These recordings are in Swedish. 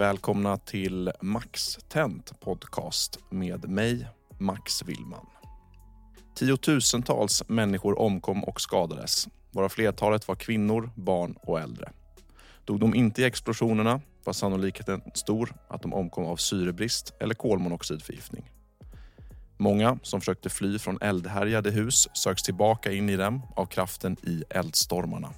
Välkomna till Max Tent Podcast med mig, Max Willman. Tiotusentals människor omkom och skadades, varav flertalet var kvinnor, barn och äldre. Dog de inte i explosionerna var sannolikheten stor att de omkom av syrebrist eller kolmonoxidförgiftning. Många som försökte fly från eldhärjade hus söks tillbaka in i dem av kraften i eldstormarna.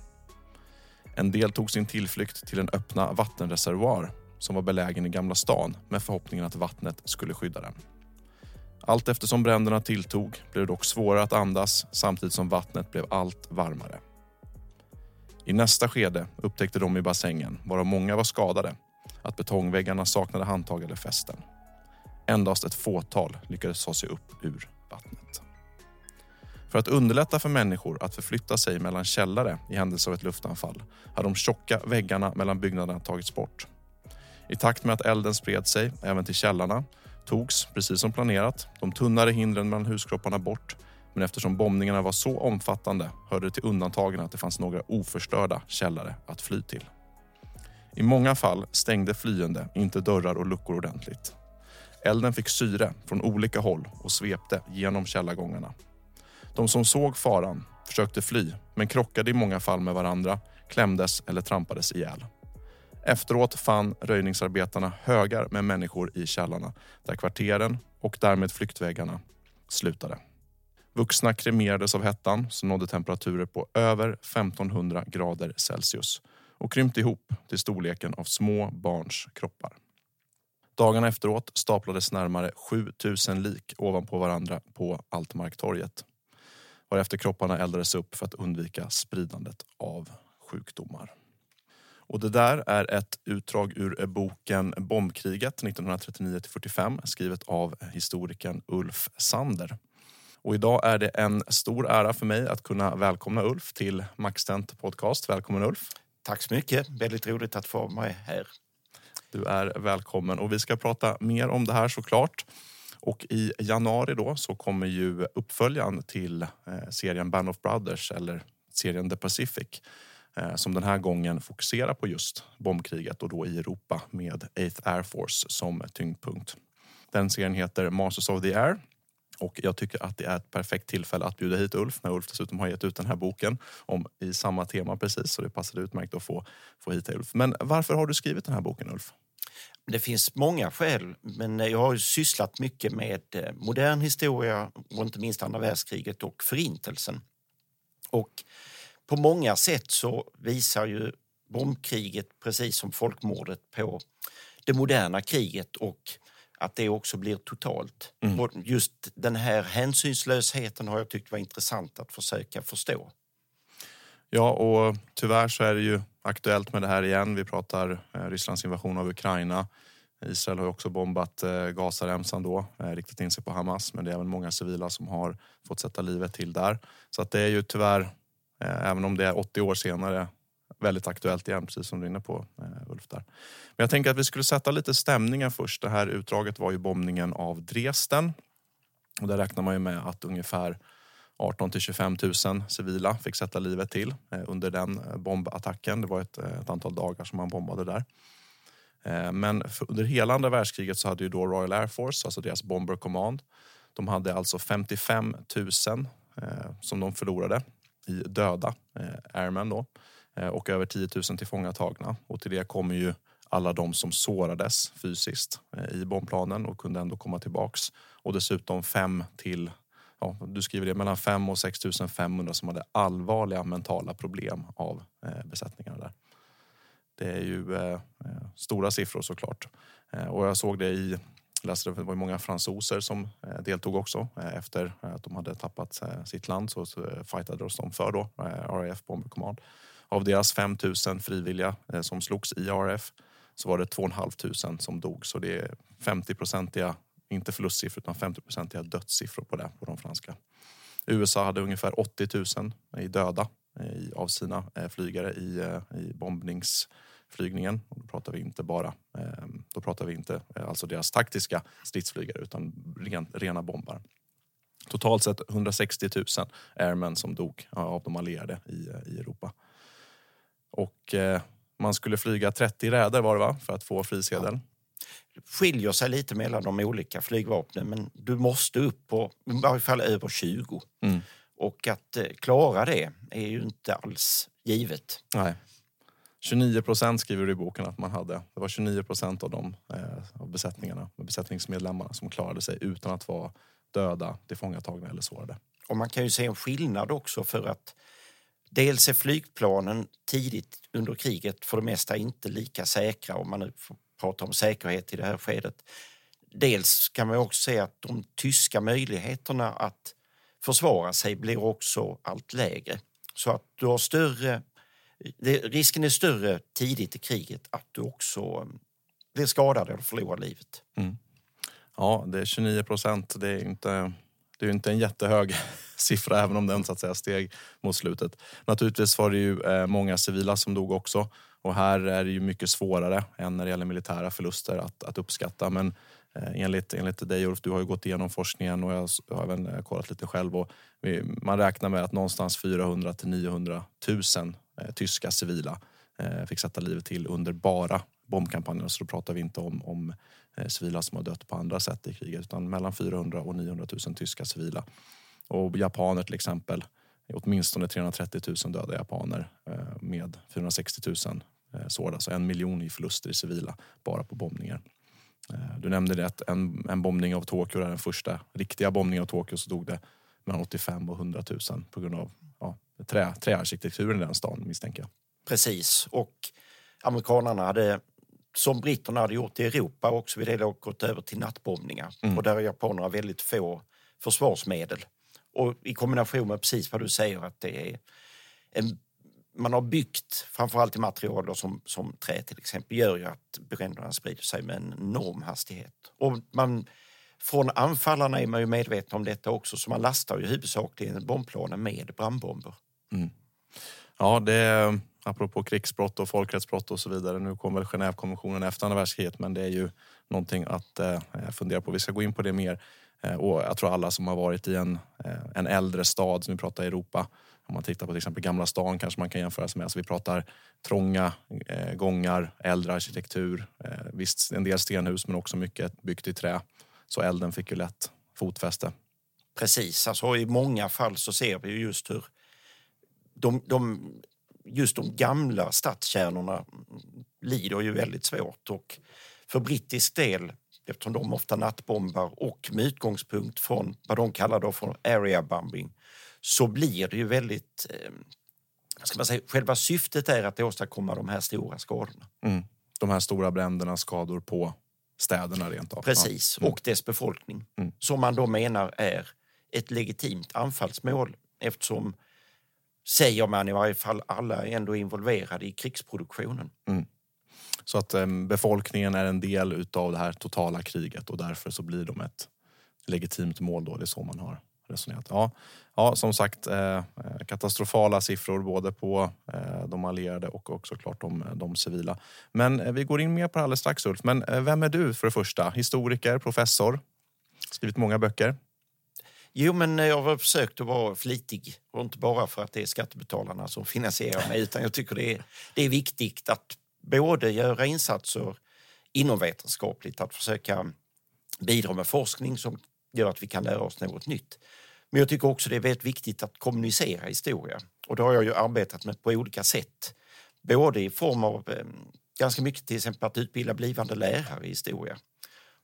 En del tog sin tillflykt till en öppna vattenreservoar som var belägen i Gamla stan med förhoppningen att vattnet skulle skydda den. Allt eftersom bränderna tilltog blev det dock svårare att andas samtidigt som vattnet blev allt varmare. I nästa skede upptäckte de i bassängen, varav många var skadade, att betongväggarna saknade handtag eller fästen. Endast ett fåtal lyckades ta sig upp ur vattnet. För att underlätta för människor att förflytta sig mellan källare i händelse av ett luftanfall har de tjocka väggarna mellan byggnaderna tagits bort. I takt med att elden spred sig även till källarna togs, precis som planerat, de tunnare hindren mellan huskropparna bort. Men eftersom bombningarna var så omfattande hörde det till undantagen att det fanns några oförstörda källare att fly till. I många fall stängde flyende inte dörrar och luckor ordentligt. Elden fick syre från olika håll och svepte genom källargångarna. De som såg faran försökte fly men krockade i många fall med varandra, klämdes eller trampades ihjäl. Efteråt fann röjningsarbetarna högar med människor i källarna där kvarteren och därmed flyktvägarna slutade. Vuxna kremerades av hettan som nådde temperaturer på över 1500 grader Celsius och krympte ihop till storleken av små barns kroppar. Dagarna efteråt staplades närmare 7000 lik ovanpå varandra på Altmarktorget varefter kropparna eldades upp för att undvika spridandet av sjukdomar. Och det där är ett utdrag ur boken Bombkriget 1939-45 skrivet av historikern Ulf Sander. Och idag är det en stor ära för mig att kunna välkomna Ulf till Maxtent Podcast. Välkommen Ulf! Tack så mycket. Väldigt roligt att få vara med här. Du är välkommen och vi ska prata mer om det här såklart. Och i januari då så kommer ju uppföljaren till eh, serien Band of Brothers eller serien The Pacific Eh, som den här gången fokuserar på just bombkriget och då i Europa med 8th Air Force som tyngdpunkt. Den serien heter Masters of the Air och jag tycker att det är ett perfekt tillfälle att bjuda hit Ulf när Ulf dessutom har gett ut den här boken om, i samma tema precis. Så det passade utmärkt att få, få hit Ulf. Men varför har du skrivit den här boken Ulf? Det finns många skäl, men jag har sysslat mycket med eh, modern historia och inte minst andra världskriget och förintelsen. Och på många sätt så visar ju bombkriget precis som folkmordet på det moderna kriget och att det också blir totalt. Mm. Just den här hänsynslösheten har jag tyckt var intressant att försöka förstå. Ja, och tyvärr så är det ju aktuellt med det här igen. Vi pratar eh, Rysslands invasion av Ukraina. Israel har också bombat eh, Gazaremsan då, eh, riktat in sig på Hamas, men det är även många civila som har fått sätta livet till där. Så att det är ju tyvärr, Eh, även om det är 80 år senare, väldigt aktuellt igen, precis som du är inne på eh, Ulf. Där. Men jag tänker att vi skulle sätta lite stämningen först. Det här utdraget var ju bombningen av Dresden. Och där räknar man ju med att ungefär 18 till 25 000 civila fick sätta livet till eh, under den bombattacken. Det var ett, ett antal dagar som man bombade där. Men under hela andra världskriget så hade ju då Royal Air Force, alltså deras Bomber Command, de hade alltså 55 000 som de förlorade i döda eh, airmen då eh, och över 10 000 tillfångatagna. Och till det kommer ju alla de som sårades fysiskt eh, i bombplanen och kunde ändå komma tillbaks. Och dessutom fem till ja, du skriver det, mellan 5 och 6 500 som hade allvarliga mentala problem av eh, besättningarna där. Det är ju eh, stora siffror såklart. Eh, och jag såg det i, läste det, det var många fransoser som eh, deltog också. Eh, efter eh, att de hade tappat sitt land så, fightade de för då, RAF Bomber Command. Av deras 5 000 frivilliga som slogs i RAF så var det 2 500 som dog. Så det är 50-procentiga inte förlustsiffror utan 50-procentiga dödssiffror på det på de franska. USA hade ungefär 80 000 i döda av sina flygare i, i bombnings bombningsflygningen. Och då pratar vi inte bara eh, då pratar vi inte eh, alltså deras taktiska stridsflygare utan ren, rena bombar. Totalt sett 160 000 airmen som dog av de allierade i, i Europa. Och eh, man skulle flyga 30 räder var det va, för att få frisedel. Ja skiljer sig lite mellan de olika flygvapnen men du måste upp på i varje fall över 20. Mm. Och att eh, klara det är ju inte alls givet. Nej. 29 procent skriver du i boken att man hade. Det var 29 procent av de eh, av besättningarna, besättningsmedlemmarna som klarade sig utan att vara döda, tillfångatagna eller sårade. Och man kan ju se en skillnad också för att dels är flygplanen tidigt under kriget för det mesta inte lika säkra om man nu pratar om säkerhet i det här skedet. Dels kan man också se att de tyska möjligheterna att försvara sig blir också allt lägre. Så att du har större, risken är större tidigt i kriget att du också eh, blir skadad eller förlorar livet. Mm. Ja, det är 29 procent. Det är inte det är inte en jättehög siffra även om den så att säga steg mot slutet. Naturligtvis var det ju eh, många civila som dog också och här är det ju mycket svårare än när det gäller militära förluster att, att uppskatta. Men eh, enligt, enligt dig Ulf, du har ju gått igenom forskningen och jag har även kollat lite själv. Och vi, man räknar med att någonstans 400 till 900 000 Eh, tyska civila eh, fick sätta livet till under bara bombkampanjerna. Så då pratar vi inte om, om eh, civila som har dött på andra sätt i kriget utan mellan 400 och 900 000 tyska civila. Och japaner till exempel, åtminstone 330 000 döda japaner eh, med 460 000 Eh, sårda, alltså en miljon i förluster i civila bara på bombningar. Eh, du nämnde det att en, en bombning av Tokyo, den första riktiga bombningen av Tokyo, så dog det mellan 85 och 100 000 på grund av trä, träarkitekturen i den stan misstänker jag. Precis, och amerikanerna hade som britterna hade gjort i Europa också vid det laget gått över till nattbombningar. Mm. Och där har japanerna väldigt få försvarsmedel. Och i kombination med precis vad du säger att det är en man har byggt, framförallt i material som, som trä till exempel, gör ju att bränderna sprider sig med en enorm hastighet. Och man, från anfallarna är man ju medveten om detta också, så man lastar ju huvudsakligen bombplanen med brandbomber. Mm. Ja, det är apropå krigsbrott och folkrättsbrott och så vidare. Nu kommer väl Genèvekonventionen efter andra världskriget, men det är ju någonting att eh, fundera på. Vi ska gå in på det mer. Eh, och jag tror alla som har varit i en, eh, en äldre stad, som vi pratar Europa, om man tittar på till exempel Gamla stan kanske man kan jämföra sig med. Alltså vi pratar trånga eh, gångar, äldre arkitektur. Eh, visst, en del stenhus men också mycket byggt i trä. Så elden fick ju lätt fotfäste. Precis, alltså i många fall så ser vi just hur de, de, just de gamla stadskärnorna lider ju väldigt svårt. Och för brittisk del, eftersom de ofta nattbombar och med utgångspunkt från vad de kallar då för area bombing så blir det ju väldigt... Eh, ska man säga, själva syftet är att åstadkomma de här stora skadorna. Mm. De här stora bränderna, skador på städerna rent av. Precis, mm. och dess befolkning. Mm. Som man då menar är ett legitimt anfallsmål eftersom säger man i varje fall, alla är ändå involverade i krigsproduktionen. Mm. Så att eh, befolkningen är en del utav det här totala kriget och därför så blir de ett legitimt mål då. Det är så man har resonerat. Ja, ja som sagt eh, katastrofala siffror både på eh, de allierade och också klart de, de civila. Men eh, vi går in mer på det alldeles strax Ulf. Men eh, vem är du för det första? Historiker, professor, skrivit många böcker. Jo, men jag har försökt att vara flitig och inte bara för att det är skattebetalarna som finansierar mig utan jag tycker det är, det är viktigt att både göra insatser inom vetenskapligt, att försöka bidra med forskning som gör att vi kan lära oss något nytt. Men jag tycker också det är väldigt viktigt att kommunicera historia och det har jag ju arbetat med på olika sätt. Både i form av eh, ganska mycket till exempel att utbilda blivande lärare i historia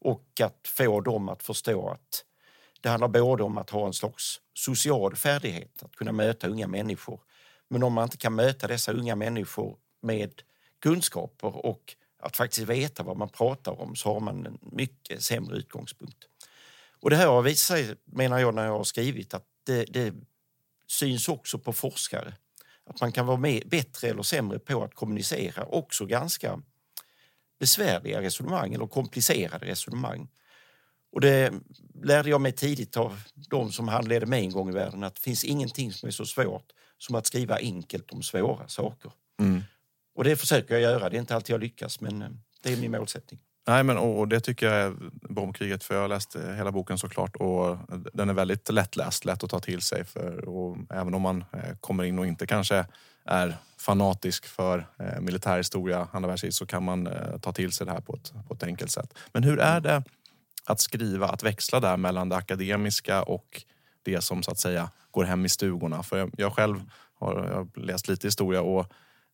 och att få dem att förstå att det handlar både om att ha en slags social färdighet, att kunna möta unga människor. Men om man inte kan möta dessa unga människor med kunskaper och att faktiskt veta vad man pratar om så har man en mycket sämre utgångspunkt. Och det här har visat sig, menar jag, när jag har skrivit att det, det syns också på forskare. Att man kan vara med, bättre eller sämre på att kommunicera också ganska besvärliga resonemang eller komplicerade resonemang. Och det lärde jag mig tidigt av de som handledde mig en gång i världen att det finns ingenting som är så svårt som att skriva enkelt om svåra saker. Och det försöker jag göra. Det är inte alltid jag lyckas, men eh, det är min målsättning. Nej, men och det tycker jag är bombkriget, för jag har läst hela boken såklart och den är väldigt lättläst, lätt att ta till sig. För, och även om man eh, kommer in och inte kanske är fanatisk för eh, militärhistoria, andra världskriget, så kan man eh, ta till sig det här på ett, på ett enkelt sätt. Men hur är det att skriva, att växla där mellan det akademiska och det som så att säga går hem i stugorna? För jag, jag själv har, jag har läst lite historia och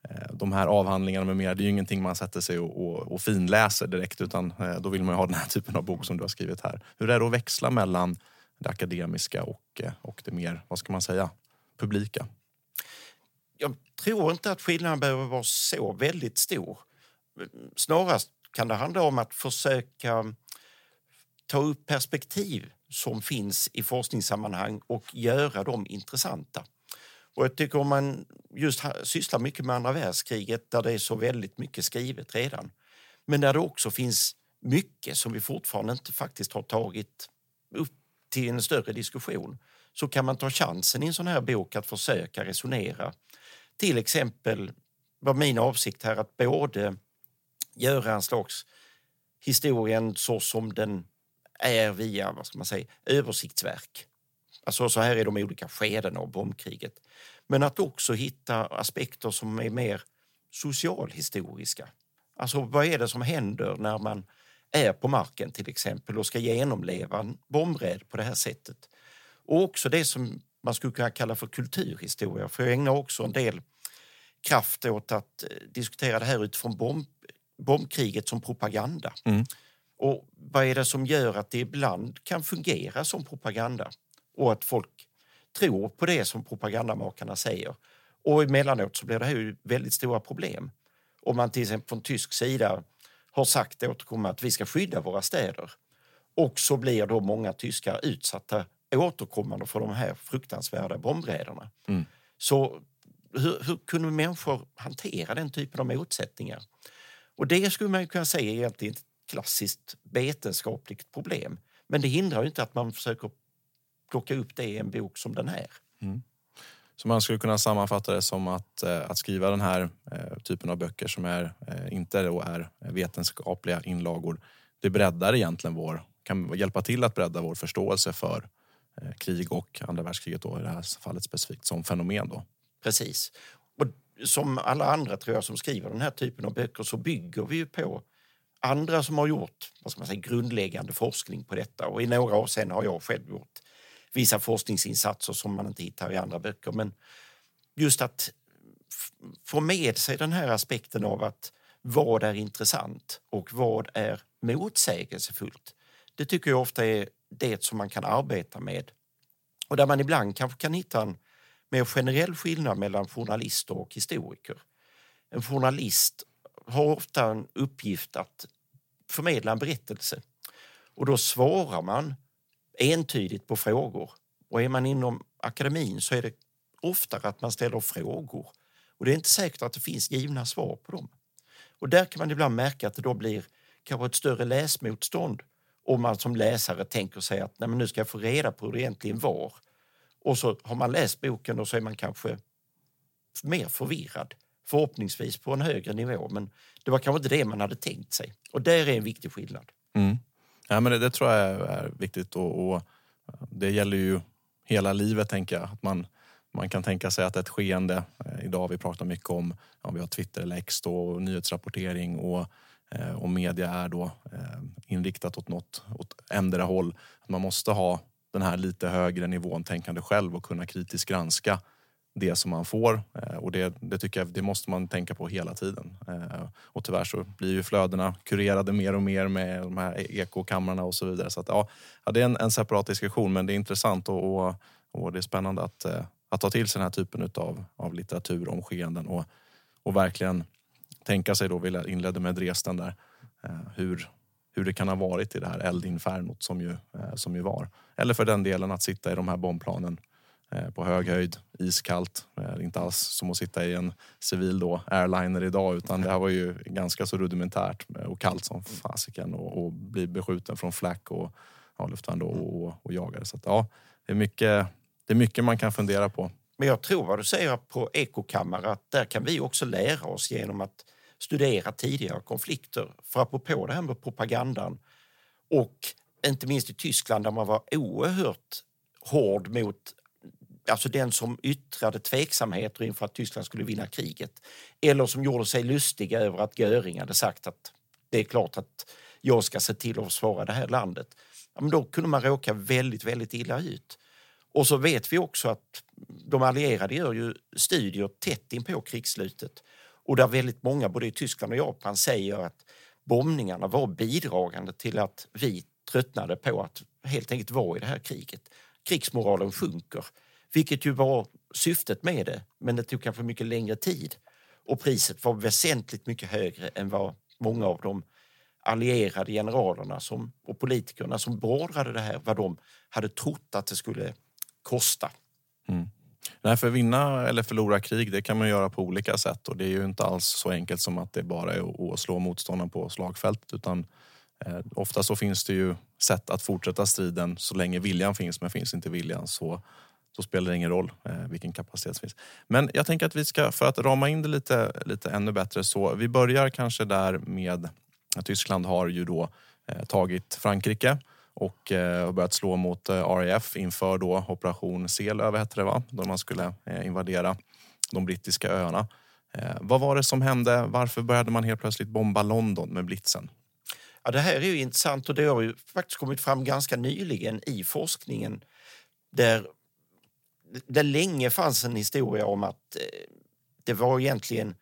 eh, de här avhandlingarna med mera, det är ju ingenting man sätter sig och, och, och finläser direkt utan eh, då vill man ju ha den här typen av bok som du har skrivit här. Hur är det att växla mellan det akademiska och, eh, och det mer, vad ska man säga, publika? Jag tror inte att skillnaden behöver vara så väldigt stor. Snarast kan det handla om att försöka ta upp perspektiv som finns i forskningssammanhang och göra dem intressanta. Och jag tycker om man just sysslar mycket med andra världskriget där det är så väldigt mycket skrivet redan. Men där det också finns mycket som vi fortfarande inte faktiskt har tagit upp till en större diskussion så kan man ta chansen i en sån här bok att försöka resonera. Till exempel var min avsikt här att både göra en slags historien så som den är via vad ska man säga, översiktsverk. Alltså så här är de olika skedena av bombkriget. Men att också hitta aspekter som är mer socialhistoriska. Alltså vad är det som händer när man är på marken till exempel och ska genomleva en bombräd på det här sättet. Och också det som man skulle kunna kalla för kulturhistoria. För jag ägnar också en del kraft åt att eh, diskutera det här utifrån bomb, bombkriget som propaganda. Mm. Och vad är det som gör att det ibland kan fungera som propaganda och att folk tror på det som propagandamakarna säger? Och emellanåt så blir det här väldigt stora problem. Om man till exempel från tysk sida har sagt återkommande att vi ska skydda våra städer och så blir då många tyskar utsatta återkommande för de här fruktansvärda bombräderna. Mm. Så hur, hur kunde människor hantera den typen av motsättningar? Och det skulle man kunna säga egentligen klassiskt vetenskapligt problem. Men det hindrar ju inte att man försöker plocka upp det i en bok som den här. Så man skulle kunna sammanfatta det som att, eh, att skriva den här eh, typen av böcker som är, eh, inte är vetenskapliga inlagor. Det breddar egentligen vår, kan hjälpa till att bredda vår förståelse för krig och andra världskriget då, i det här fallet specifikt som fenomen. Då. Precis. Och som alla andra tror jag som skriver den här typen av böcker så bygger vi ju på andra som har gjort vad ska man säga, grundläggande forskning på detta. Och i några avseenden har jag själv gjort vissa forskningsinsatser som man inte hittar i andra böcker. Men just att få med sig den här aspekten av att vad är intressant och vad är motsägelsefullt. Det tycker jag ofta är det som man kan arbeta med och där man ibland kanske kan hitta en mer generell skillnad mellan journalister och historiker. En journalist har ofta en uppgift att förmedla en berättelse och då svarar man entydigt på frågor. Och är man inom akademin så är det oftare att man ställer frågor. Och det är inte säkert att det finns givna svar på dem. Och där kan man ibland märka att det då blir kanske ett större läsmotstånd om man som läsare tänker sig att Nej, men nu ska jag få reda på hur det egentligen var. Och så har man läst boken och så är man kanske mer förvirrad. Förhoppningsvis på en högre nivå, men det var kanske inte det man hade tänkt sig. Och där är en viktig skillnad. Mm. Ja, men det, det, tror jag är viktigt och, och, eh, det gäller ju hela livet tänker jag. Att man, man kan tänka sig att ett skeende, eh, idag vi pratar mycket om, ja, vi har Twitter eller X då, och nyhetsrapportering och eh, media är då eh, inriktat åt något, åt ändra håll. Man måste ha den här lite högre nivån tänkande själv och kunna kritiskt granska det som man får. Eh, och det, det, tycker jag det måste man tänka på hela tiden. Eh, och tyvärr så blir ju flödena kurerade mer och mer med de här e-, ekokamrarna och så vidare. Så att, ja, det är en, en separat diskussion men det är intressant och, och, och det är spännande att, eh, att ta till sig den här typen utav, av litteratur om skeenden och, och verkligen tänka sig då, vi inledde med Dresden där, hur, hur det kan ha varit i det här eldinfernot som ju, som ju var. Eller för den delen att sitta i de här bombplanen Eh, på hög höjd, iskallt. Eh, inte alls som att sitta i en civil då, airliner idag utan det här var ju ganska så rudimentärt eh, och kallt som fasiken och, och bli beskjuten från Flack och ja, luftvärn och, och, och jagade. Så att, ja, det är, mycket, det är mycket man kan fundera på. Men jag tror vad du säger på ekokammare att där kan vi också lära oss genom att studera tidigare konflikter. För apropå det här med propagandan och inte minst i Tyskland där man var oerhört hård mot alltså den som yttrade tveksamheter inför att Tyskland skulle vinna kriget. Eller som gjorde sig lustiga över att Göring hade sagt att det är klart att jag ska se till att försvara det här landet. Ja, men då kunde man råka väldigt, väldigt illa ut. Och så vet vi också att de allierade gör ju studier tätt in på krigsslutet och där väldigt många, både i Tyskland och Japan, säger att bombningarna var bidragande till att vi tröttnade på att helt enkelt vara i det här kriget. Krigsmoralen sjunker. Vilket ju var syftet med det, men det tog kanske mycket längre tid. Och priset var väsentligt mycket högre än vad många av de allierade generalerna som, och politikerna som beordrade det här, vad de hade trott att det skulle kosta. Mm. Nej, för vinna eller förlora krig det kan man göra på olika sätt och det är ju inte alls så enkelt som att det bara är att slå motståndaren på slagfältet utan eh, ofta så finns det ju sätt att fortsätta striden så länge viljan finns men finns inte viljan så så spelar det ingen roll eh, vilken kapacitet som finns. Men jag tänker att vi ska, för att rama in det lite, lite ännu bättre, så vi börjar kanske där med att Tyskland har ju då eh, tagit Frankrike och eh, börjat slå mot eh, RAF inför då operation Selöv, hette det va? Då man skulle eh, invadera de brittiska öarna. Eh, vad var det som hände? Varför började man helt plötsligt bomba London med blitzen? Ja, det här är ju intressant och det har ju faktiskt kommit fram ganska nyligen i forskningen där det länge fanns en historia om att eh, det var egentligen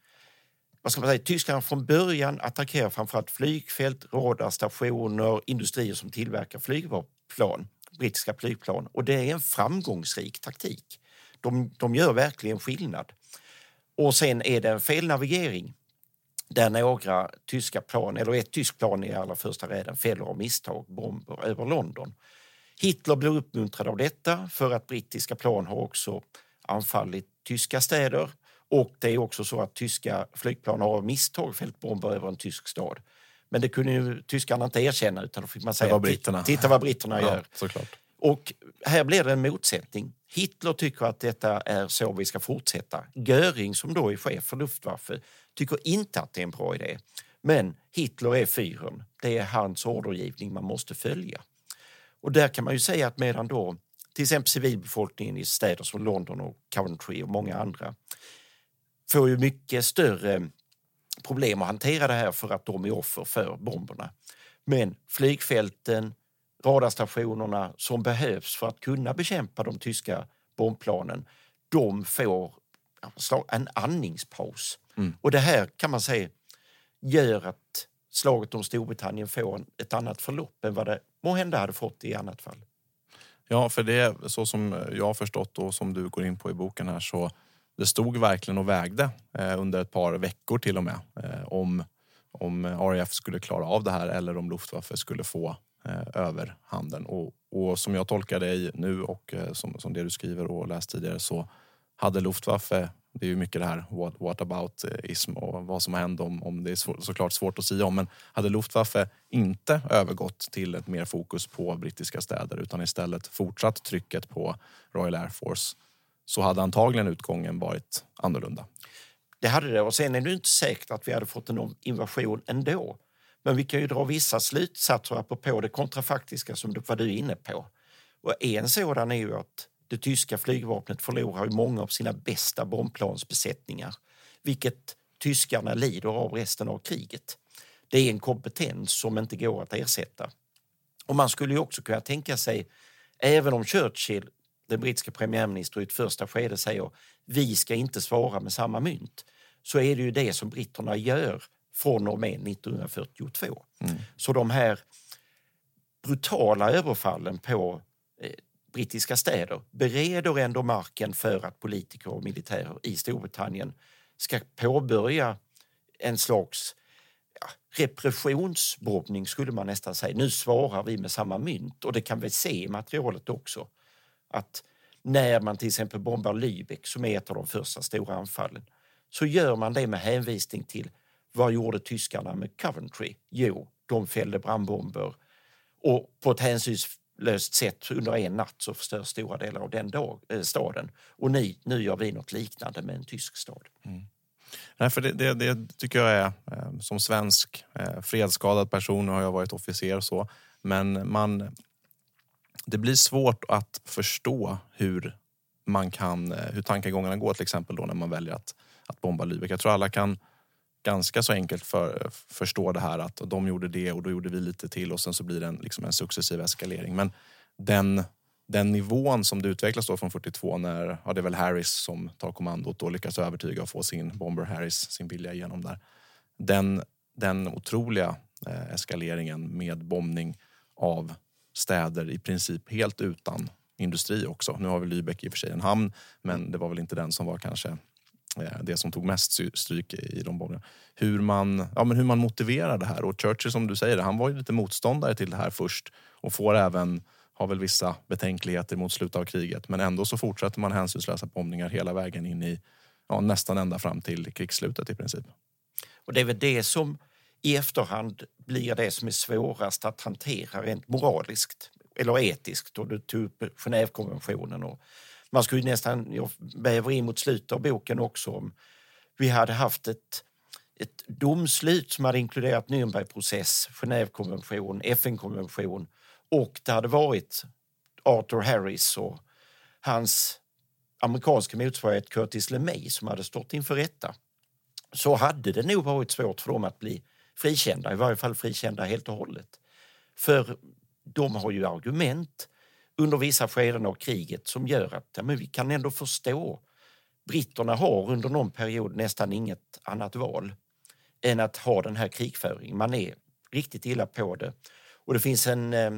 vad ska man säga, Tyskland från början attackerar framförallt flygfält, radarstationer, industrier som tillverkar flygplan, brittiska flygplan. Och det är en framgångsrik taktik. De, de gör verkligen skillnad. Och sen är det en felnavigering där några tyska plan, eller ett tyskt plan i allra första räden, fäller av misstag bomber över London. Hitler blev uppmuntrad av detta för att brittiska plan har också anfallit tyska städer och det är också så att tyska flygplan har av misstag fällt bomber över en tysk stad. Men det kunde ju tyskarna inte erkänna utan då fick man säga britterna. titta vad britterna ja, gör. Såklart. Och här blir det en motsättning. Hitler tycker att detta är så vi ska fortsätta. Göring som då är chef för Luftwaffe tycker inte att det är en bra idé. Men Hitler är fyren. Det är hans ordergivning man måste följa. Och där kan man ju säga att medan då till exempel civilbefolkningen i städer som London och Coventry och många andra får ju mycket större problem att hantera det här för att de är offer för bomberna. Men flygfälten, radarstationerna som behövs för att kunna bekämpa de tyska bombplanen, de får en andningspaus. Mm. Och det här kan man säga gör att slaget om Storbritannien får ett annat förlopp än vad det måhända hade fått i annat fall. Ja, för det är så som jag har förstått och som du går in på i boken här så det stod verkligen och vägde eh, under ett par veckor till och med eh, om, om RAF skulle klara av det här eller om Luftwaffe skulle få eh, överhanden. Och, och som jag tolkar dig nu och eh, som, som det du skriver och läst tidigare så hade Luftwaffe, det är ju mycket det här what, what about-ism och vad som har hänt om, om det är svår, såklart svårt att säga om. Men hade Luftwaffe inte övergått till ett mer fokus på brittiska städer utan istället fortsatt trycket på Royal Air Force så hade antagligen utgången varit annorlunda. Det hade det. Och sen är det inte säkert att vi hade fått en invasion ändå. Men vi kan ju dra vissa slutsatser apropå det kontrafaktiska som du var du inne på. Och en sådan är ju att det tyska flygvapnet förlorar många av sina bästa bombplansbesättningar, vilket tyskarna lider av resten av kriget. Det är en kompetens som inte går att ersätta. Och man skulle ju också kunna tänka sig, även om Churchill, den brittiska premiärministern, i ett första skede säger vi ska inte svara med samma mynt, så är det ju det som britterna gör från och med 1942. Mm. Så de här brutala överfallen på brittiska städer bereder ändå marken för att politiker och militärer i Storbritannien ska påbörja en slags ja, repressionsbombning skulle man nästan säga. Nu svarar vi med samma mynt och det kan vi se i materialet också. Att när man till exempel bombar Lübeck som är ett av de första stora anfallen så gör man det med hänvisning till vad gjorde tyskarna med Coventry? Jo, de fällde brandbomber och på ett löst sätt under en natt så förstörs stora delar av den dag, eh, staden. Och ni, nu gör vi något liknande med en tysk stad. Mm. Nej, för det, det, det, tycker jag är, eh, som svensk eh, fredsskadad person, nu har jag varit officer och så, men man, det blir svårt att förstå hur man kan, eh, hur tankegångarna går till exempel då när man väljer att, att bomba Lübeck. Jag tror alla kan ganska så enkelt för, förstå det här att de gjorde det och då gjorde vi lite till och sen så blir det en, liksom en successiv eskalering. Men den, den nivån som det utvecklas då från 42 när, ja det är väl Harris som tar kommandot och lyckas övertyga och få sin Bomber Harris, sin vilja igenom där. Den, den otroliga eh, eskaleringen med bombning av städer i princip helt utan industri också. Nu har vi Lübeck i och för sig en hamn, men det var väl inte den som var kanske Eh, det som tog mest stryk i de bombningarna, Hur man, ja, men hur man motiverar det här. Och Churchill som du säger, han var ju lite motståndare till det här först och får även, har väl vissa betänkligheter mot slutet av kriget. Men ändå så fortsätter man hänsynslösa bombningar hela vägen in i ja, nästan ända fram till krigsslutet i princip. Och det är väl det som i efterhand blir det som är svårast att hantera rent moraliskt eller etiskt. Och du tog upp Genèvekonventionen och man skulle nästan, jag väver in mot slutet av boken också om vi hade haft ett, ett domslut som hade inkluderat Nürnbergprocess, Genèvekonvention, FN-konvention och det hade varit Arthur Harris och hans amerikanska motsvarighet Curtis LeMay som hade stått inför rätta så hade det nog varit svårt för dem att bli frikända, i varje fall frikända helt och hållet. För de har ju argument under vissa skeden av kriget som gör att ja, men vi kan ändå förstå. Britterna har under någon period nästan inget annat val än att ha den här krigföringen. Man är riktigt illa på det. Och det finns en eh,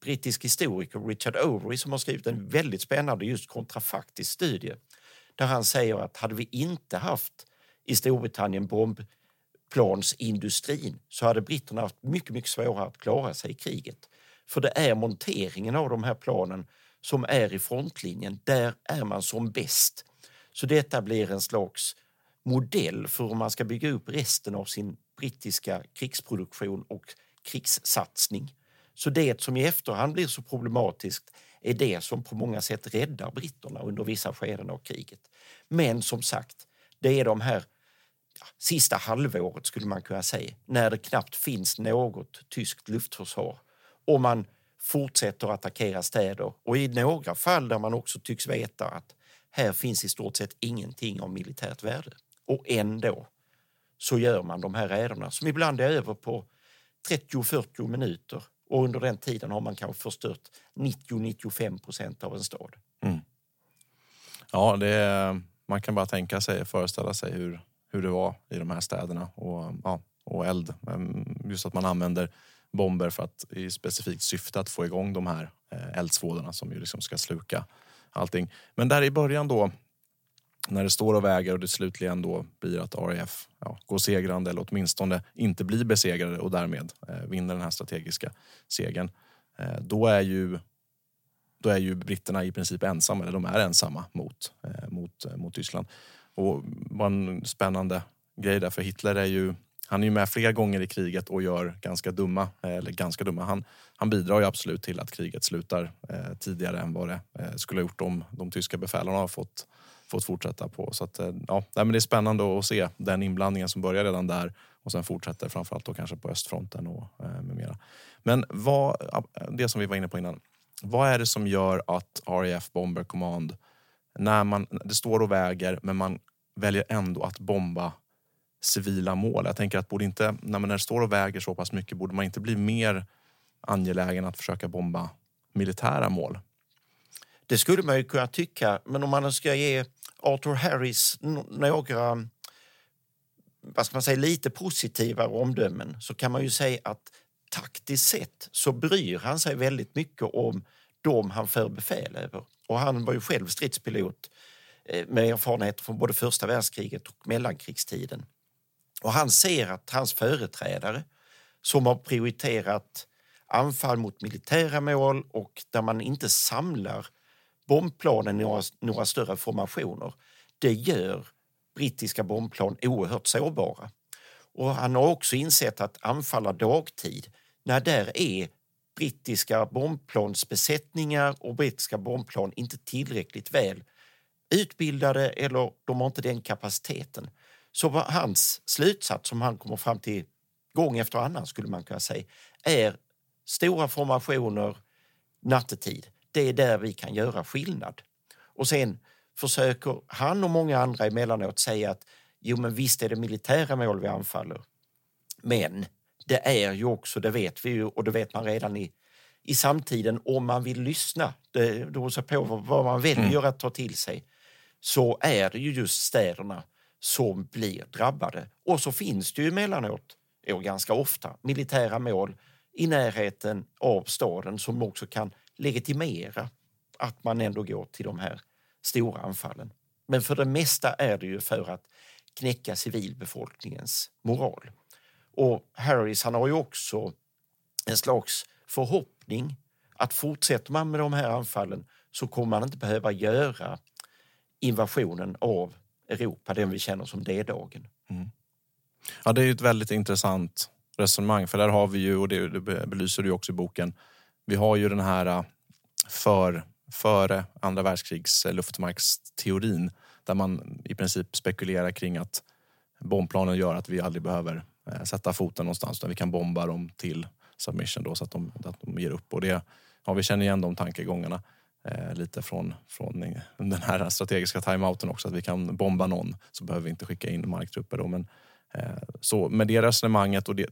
brittisk historiker, Richard Overy, som har skrivit en väldigt spännande just kontrafaktisk studie där han säger att hade vi inte haft i Storbritannien bombplansindustrin så hade britterna haft mycket, mycket svårare att klara sig i kriget. För det är monteringen av de här planen som är i frontlinjen. Där är man som bäst. Så detta blir en slags modell för hur man ska bygga upp resten av sin brittiska krigsproduktion och krigssatsning. Så det som i efterhand blir så problematiskt är det som på många sätt räddar britterna under vissa skeden av kriget. Men som sagt, det är de här ja, sista halvåret skulle man kunna säga, när det knappt finns något tyskt luftförsvar och man fortsätter attackera städer. Och i några fall där man också tycks veta att här finns i stort sett ingenting av militärt värde. Och ändå så gör man de här räderna som ibland är över på 30-40 minuter och under den tiden har man kanske förstört 90-95 procent av en stad. Mm. Ja, det man kan bara tänka sig, föreställa sig hur, hur det var i de här städerna och, ja, och eld. Just att man använder bomber för att, i specifikt syfte att få igång de här eh, eldsvådorna som ju liksom ska sluka allting. Men där i början då, när det står och väger och det slutligen då blir att RAF ja, går segrande eller åtminstone inte blir besegrade och därmed eh, vinner den här strategiska segern. Eh, då är ju då är ju britterna i princip ensamma, eller de är ensamma mot, eh, mot, eh, mot Tyskland. Och bara en spännande grej där, för Hitler är ju han är ju med flera gånger i kriget och gör ganska dumma, eh, eller ganska dumma, han, han bidrar ju absolut till att kriget slutar eh, tidigare än vad det eh, skulle ha gjort om de tyska befälen har fått, fått fortsätta på. Så att, eh, ja, men det är spännande att se den inblandningen som börjar redan där och sen fortsätter framförallt då kanske på östfronten och eh, med mera. Men vad, det som vi var inne på innan, vad är det som gör att RAF Bomber Command, när man, det står och väger men man väljer ändå att bomba civila mål. Jag tänker att borde inte, när man står och väger så pass mycket, borde man inte bli mer angelägen att försöka bomba militära mål? Det skulle man ju kunna tycka, men om man ska ge Arthur Harris några vad ska man säga, lite positivare omdömen så kan man ju säga att taktiskt sett så bryr han sig väldigt mycket om dem han för befäl över. Och han var ju själv stridspilot eh, med erfarenhet från både första världskriget och mellankrigstiden. Och han ser att hans företrädare som har prioriterat anfall mot militära mål och där man inte samlar bombplanen i några, några större formationer, det gör brittiska bombplan oerhört sårbara. Och han har också insett att anfalla dagtid, när där är brittiska bombplansbesättningar och brittiska bombplan inte tillräckligt väl utbildade eller de har inte den kapaciteten. Så hans slutsats som han kommer fram till gång efter annan skulle man kunna säga är stora formationer nattetid. Det är där vi kan göra skillnad. Och sen försöker han och många andra emellanåt säga att jo men visst är det militära mål vi anfaller. Men det är ju också, det vet vi ju och det vet man redan i, i samtiden om man vill lyssna, det beror på vad man väljer mm. att ta till sig, så är det ju just städerna som blir drabbade. Och så finns det ju emellanåt, och ganska ofta, militära mål i närheten av staden som också kan legitimera att man ändå går till de här stora anfallen. Men för det mesta är det ju för att knäcka civilbefolkningens moral. Och Harris han har ju också en slags förhoppning att fortsätter man med de här anfallen så kommer man inte behöva göra invasionen av Europa, den vi känner som D-dagen. Mm. Ja, det är ett väldigt intressant resonemang, för där har vi ju, och det, belyser du också i boken, vi har ju den här äh, för, före andra världskrigs-luftmarksteorin äh, där man i princip spekulerar kring att bombplanen gör att vi aldrig behöver äh, sätta foten någonstans utan vi kan bomba dem till submission då, så att de, att de ger upp. Och det, ja, vi känner igen de tankegångarna eh, lite från, från den här strategiska timeouten också. Att vi kan bomba någon så behöver vi inte skicka in marktrupper. Då. Men, eh, så med det resonemanget och det,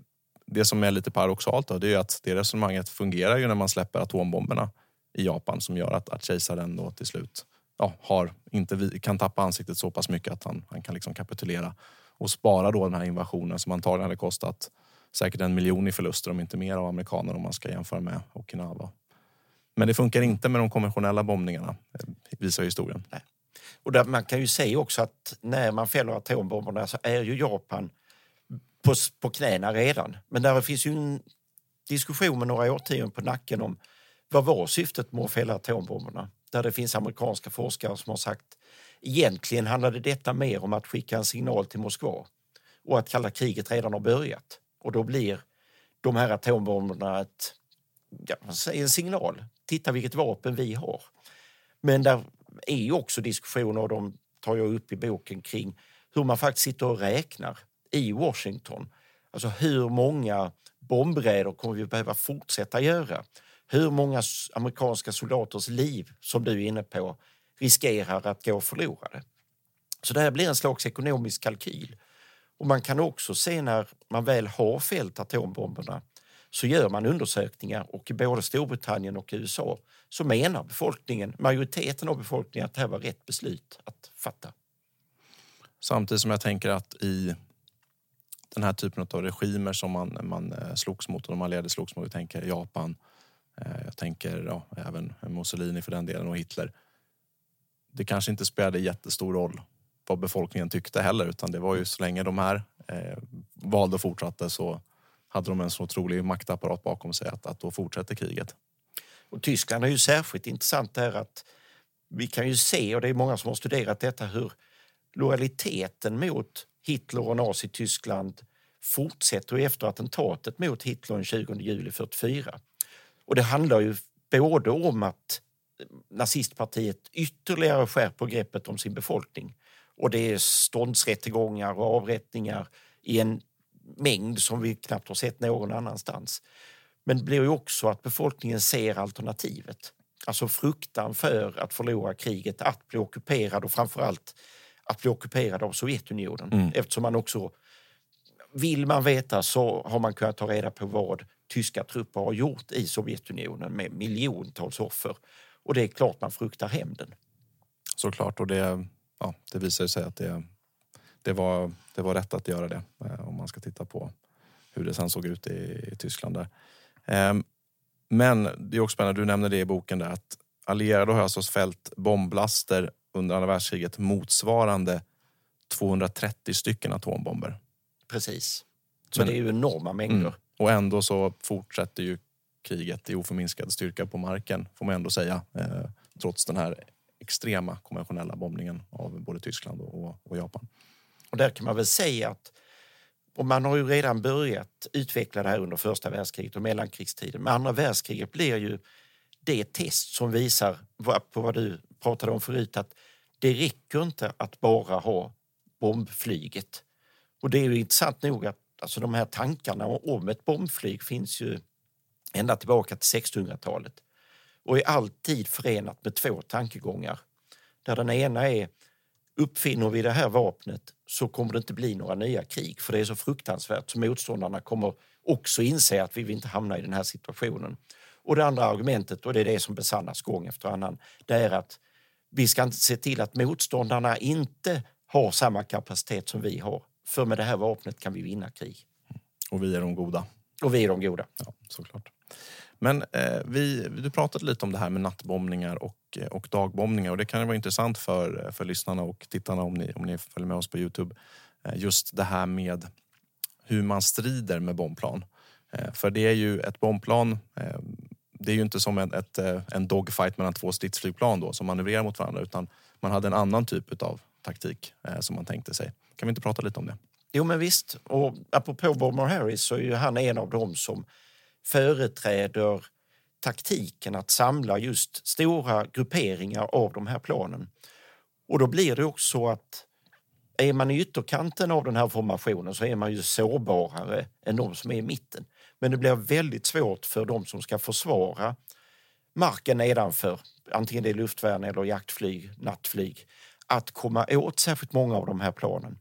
det som är lite paradoxalt då, det är att det resonemanget fungerar ju när man släpper atombomberna i Japan som gör att, att kejsaren då till slut ja, har, inte, kan tappa ansiktet så pass mycket att han, han kan liksom kapitulera och spara då den här invasionen som antagligen hade kostat säkert en miljon i förluster om inte mer av amerikaner om man ska jämföra med Okinawa. Men det funkar inte med de konventionella bombningarna, eh, visar historien. Nej. Och där man kan ju säga också att när man fäller atombomberna så är ju Japan på, på knäna redan. Men där finns ju en diskussion med några årtionden på nacken om vad var syftet med att fälla atombomberna? Där det finns amerikanska forskare som har sagt egentligen handlade detta mer om att skicka en signal till Moskva och att kalla kriget redan har börjat. Och då blir de här atombomberna ett, ja, en signal titta vilket vapen vi har. Men där är ju också diskussioner, och de tar jag upp i boken, kring hur man faktiskt sitter och räknar i Washington. Alltså hur många bombräder kommer vi behöva fortsätta göra? Hur många amerikanska soldaters liv, som du är inne på, riskerar att gå förlorade? Så det här blir en slags ekonomisk kalkyl. Och man kan också se när man väl har fällt atombomberna så gör man undersökningar och i både Storbritannien och USA så menar befolkningen, majoriteten av befolkningen att det här var rätt beslut att fatta. Samtidigt som jag tänker att i den här typen av regimer som man, man eh, slogs mot och de allierade slogs mot, jag tänker Japan, eh, jag tänker ja, även Mussolini för den delen och Hitler. Det kanske inte spelade jättestor roll vad befolkningen tyckte heller utan det var ju så länge de här eh, valde och fortsatte så hade de en så otrolig maktapparat bakom sig att, att då fortsätter kriget. Och Tyskland är ju särskilt intressant där att vi kan ju se, och det är många som har studerat detta, hur lojaliteten mot Hitler och Nazityskland fortsätter efter attentatet mot Hitler den 20 juli 44. Och det handlar ju både om att nazistpartiet ytterligare skärper greppet om sin befolkning och det är ståndsrättegångar och avrättningar i en mängd som vi knappt har sett någon annanstans. Men det blir ju också att befolkningen ser alternativet. Alltså fruktan för att förlora kriget, att bli ockuperad och framförallt att bli ockuperad av Sovjetunionen. Mm. Eftersom man också, vill man veta så har man kunnat ta reda på vad tyska trupper har gjort i Sovjetunionen med miljontals offer. Och det är klart man fruktar hämnden. Såklart, och det, ja, det visar sig att det, det, var, det var rätt att göra det eh, om man ska titta på hur det sen såg ut i, i Tyskland. där. Ehm, men det är också spännande, du nämner det i boken där att allierade har alltså fällt bomblaster under andra världskriget motsvarande 230 stycken atombomber. Precis. Så Men, det är ju enorma mängder. Mm, och ändå så fortsätter ju kriget i oförminskad styrka på marken, får man ändå säga. Eh, trots den här extrema konventionella bombningen av både Tyskland och, och Japan. Och där kan man väl säga att och man har ju redan börjat utveckla det här under första världskriget och mellankrigstiden. Men andra världskriget blir ju det test som visar på vad du pratade om förut att det räcker inte att bara ha bombflyget. Och det är ju intressant nog att alltså de här tankarna om ett bombflyg finns ju ända tillbaka till 1600-talet och är alltid förenat med två tankegångar. Där den ena är uppfinner vi det här vapnet så kommer det inte bli några nya krig för det är så fruktansvärt så motståndarna kommer också inse att vi vill inte hamna i den här situationen. Och det andra argumentet, och det är det som besannas gång efter annan, det är att vi ska inte se till att motståndarna inte har samma kapacitet som vi har. För med det här vapnet kan vi vinna krig. Och vi är de goda. Och vi är de goda. Ja, såklart. Men eh, vi, du pratade lite om det här med nattbombningar och, eh, och dagbombningar och det kan vara intressant för, eh, för lyssnarna och tittarna om ni, om ni följer med oss på Youtube. Eh, just det här med hur man strider med bombplan. Eh, för det är ju ett bombplan eh, det är ju inte som en, ett, eh, en dogfight mellan två stridsflygplan då, som manövrerar mot varandra utan man hade en annan typ av taktik eh, som man tänkte sig. Kan vi inte prata lite om det? Jo men visst, och apropå Bomber Harris så är ju han en av dem som företräder taktiken att samla just stora grupperingar av de här planen. Och då blir det också så att är man i ytterkanten av den här formationen så är man ju sårbarare än de som är i mitten. Men det blir väldigt svårt för de som ska försvara marken nedanför, antingen det är luftvärn eller jaktflyg, nattflyg, att komma åt särskilt många av de här planen.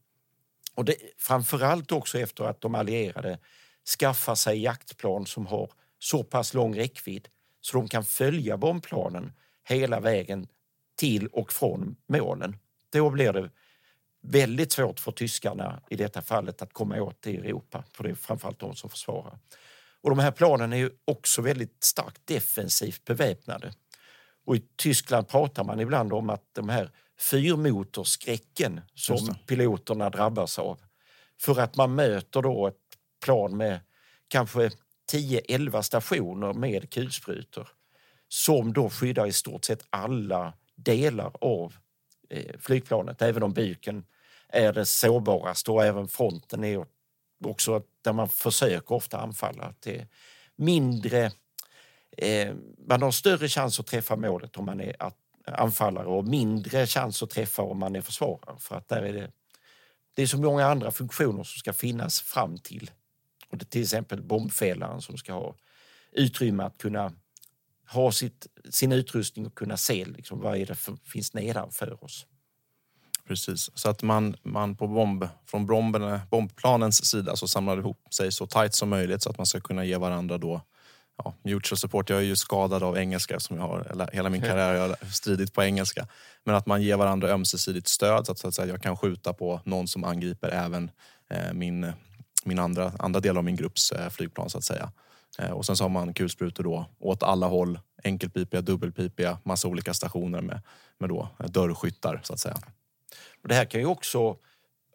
Och det, framförallt också efter att de allierade skaffar sig jaktplan som har så pass lång räckvidd så de kan följa bombplanen hela vägen till och från målen. Då blir det väldigt svårt för tyskarna i detta fallet att komma åt i Europa, för det är framförallt de som försvarar. Och de här planen är också väldigt starkt defensivt beväpnade. Och i Tyskland pratar man ibland om att de här fyrmotorskräcken som piloterna drabbas av. För att man möter då ett plan med kanske 10-11 stationer med kulsprutor som då skyddar i stort sett alla delar av eh, flygplanet, även om byken är det sårbaraste. och även fronten är också där man försöker ofta anfalla. Det mindre, eh, man har större chans att träffa målet om man är anfallare och mindre chans att träffa om man är försvarare. För att där är det, det är så många andra funktioner som ska finnas fram till. Och det till exempel bombfällaren som ska ha utrymme att kunna ha sitt, sin utrustning och kunna se liksom, vad är det som finns nedanför oss. Precis, så att man, man på bomb, från bomben, bombplanens sida så samlar ihop sig så tajt som möjligt så att man ska kunna ge varandra då ja, mutual support. Jag är ju skadad av engelska som jag har hela min karriär jag har stridit på engelska. Men att man ger varandra ömsesidigt stöd så att, så att säga, jag kan skjuta på någon som angriper även eh, min, min andra, andra del av min grupps eh, flygplan så att säga. Eh, och sen så har man kulsprutor då åt alla håll, enkelpipiga, dubbelpipiga, massa olika stationer med, med då eh, dörrskyttar så att säga. Det här kan ju också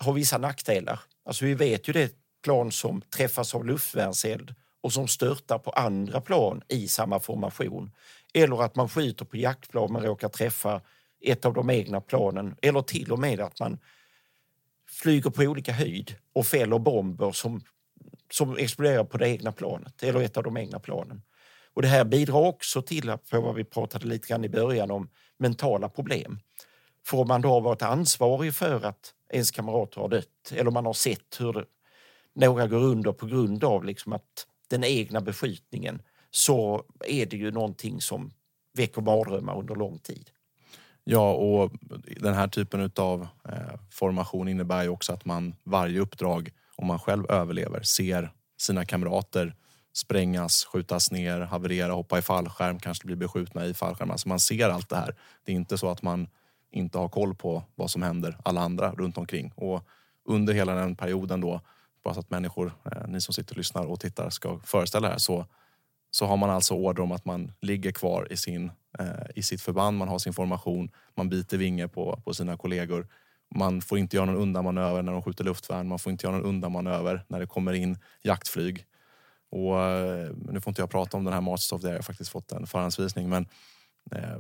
ha vissa nackdelar. Alltså vi vet ju det plan som träffas av luftvärnseld och som störtar på andra plan i samma formation. Eller att man skjuter på jaktplan men råkar träffa ett av de egna planen. Eller till och med att man flyger på olika höjd och fäller bomber som, som exploderar på det egna planet eller ett av de egna planen. Och det här bidrar också till, på vad vi pratade lite grann i början om, mentala problem. För om man då har varit ansvarig för att ens kamrater har dött eller man har sett hur det, några går under på grund av liksom att den egna beskjutningen så är det ju någonting som väcker mardrömmar under lång tid. Ja, och den här typen av eh, formation innebär ju också att man varje uppdrag, om man själv överlever, ser sina kamrater sprängas, skjutas ner, haverera, hoppa i fallskärm, kanske bli beskjutna i fallskärm. Alltså man ser allt det här. Det är inte så att man inte har koll på vad som händer alla andra runt omkring. Och under hela den perioden då, bara så att människor, eh, ni som sitter och lyssnar och tittar ska föreställa det här, så, så har man alltså order om att man ligger kvar i, sin, eh, i sitt förband, man har sin formation, man biter vinge på, på sina kollegor. Man får inte göra någon undanmanöver när de skjuter luftvärn, man får inte göra någon undanmanöver när det kommer in jaktflyg. Och, eh, nu får inte jag prata om den här Masters of the Air, jag har faktiskt fått en förhandsvisning. Men eh,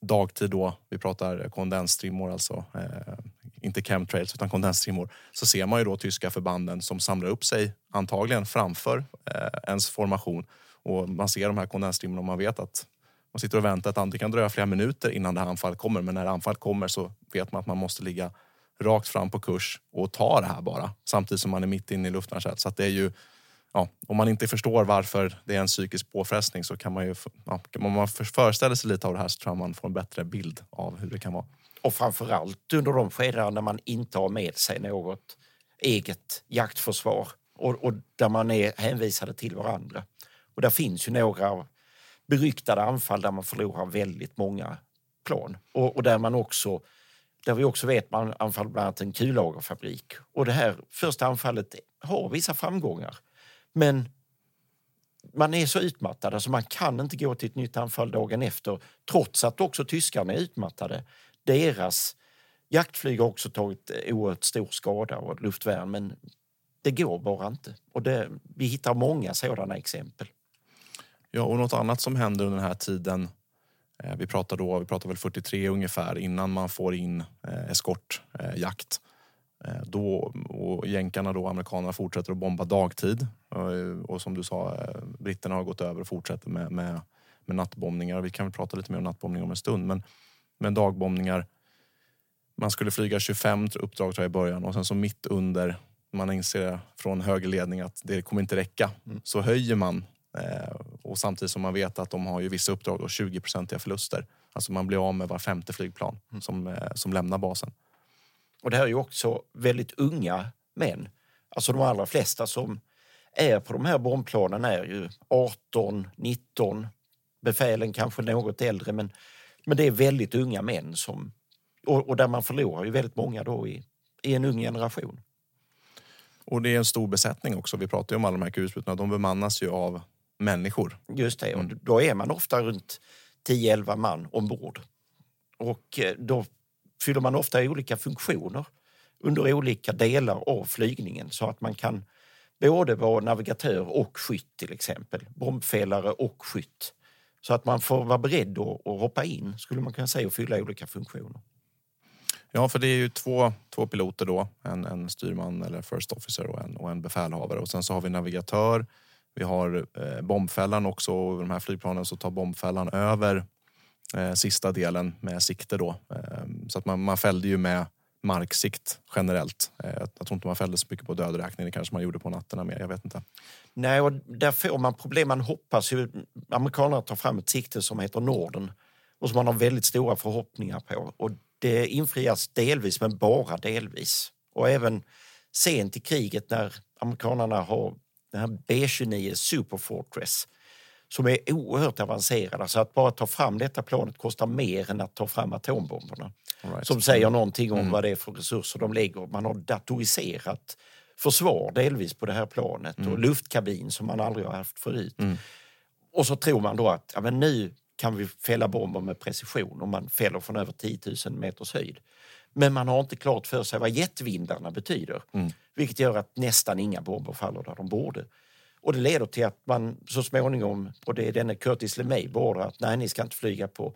dagtid då, vi pratar kondensstrimmor alltså, eh, inte chemtrails utan kondensstrimmor, så ser man ju då tyska förbanden som samlar upp sig antagligen framför eh, ens formation. Och man ser de här kondensstrimmorna och man vet att man sitter och väntar att det kan dröja flera minuter innan det här anfallet kommer. Men när anfallet kommer så vet man att man måste ligga rakt fram på kurs och ta det här bara. Samtidigt som man är mitt inne i luftvärnseld. Så att det är ju ja, om man inte förstår varför det är en psykisk påfrestning så kan man ju, ja, om man föreställer sig lite av det här så tror jag man får en bättre bild av hur det kan vara. Och framförallt under de skeden när man inte har med sig något eget jaktförsvar och, och där man är hänvisade till varandra. Och där finns ju några beryktade anfall där man förlorar väldigt många plan och, och där man också där vi också vet man anfaller bland annat en kullagerfabrik. Och det här första anfallet har vissa framgångar. Men man är så utmattad, alltså man kan inte gå till ett nytt anfall dagen efter trots att också tyskarna är utmattade. Deras jaktflyg har också tagit oerhört stor skada och luftvärn men det går bara inte. Och det, vi hittar många sådana exempel. Ja, och något annat som händer under den här tiden eh, vi pratar då, vi pratar väl 43 ungefär innan man får in eh, eskortjakt. Eh, då, och jänkarna då, amerikanerna fortsätter att bomba dagtid. Eh, och som du sa, eh, britterna har gått över och fortsätter med, med, med nattbombningar. Vi kan väl prata lite mer om nattbombningar om en stund. Men, men dagbombningar. Man skulle flyga 25 uppdrag tror jag, i början och sen så mitt under, man inser från högerledning att det kommer inte räcka. Mm. Så höjer man och samtidigt som man vet att de har ju vissa uppdrag och 20-procentiga förluster. Alltså man blir av med var femte flygplan mm. som, som lämnar basen. Och det här är ju också väldigt unga män. Alltså de allra flesta som är på de här bombplanen är ju 18, 19, befälen kanske något äldre men, men det är väldigt unga män som och, och där man förlorar ju väldigt många då i, i en ung generation. Och det är en stor besättning också. Vi pratar ju om alla de här kulsprutorna. De bemannas ju av människor. Just det, och mm. då är man ofta runt 10-11 man ombord. Och eh, då fyller man ofta olika funktioner under olika delar av flygningen så att man kan både vara navigatör och skytt till exempel, bombfällare och skytt. Så att man får vara beredd att, hoppa in, skulle man kunna säga, och fylla olika funktioner. Ja, för det är ju två, två piloter då, en, en styrman eller first officer och en, och en befälhavare. Och sen så har vi navigatör, vi har eh, bombfällan också och de här flygplanen så tar bombfällan över eh, sista delen med sikte då. Eh, så att man, man fällde ju med marksikt generellt. Eh, jag tror inte man fällde så mycket på dödräkning. Det kanske man gjorde på nätterna mer. Jag vet inte. Nej, och där får man problem. Man hoppas ju... Amerikanerna tar fram ett sikte som heter Norden och som man har väldigt stora förhoppningar på. Och det infrias delvis, men bara delvis. Och även sent i kriget när amerikanerna har den här B-29 Superfortress som är oerhört avancerade. Så att bara ta fram detta planet kostar mer än att ta fram atombomberna. Right. Som säger någonting om mm. vad det är för resurser de lägger. Man har datoriserat försvar delvis på det här planet mm. och luftkabin som man aldrig har haft förut. Mm. Och så tror man då att ja, men nu kan vi fälla bomber med precision och man fäller från över 10 000 meters höjd. Men man har inte klart för sig vad jetvindarna betyder. Mm. Vilket gör att nästan inga bomber faller där de borde. Och det leder till att man så småningom, och det är denne Curtis LeMay, beordrar att nej, ni ska inte flyga på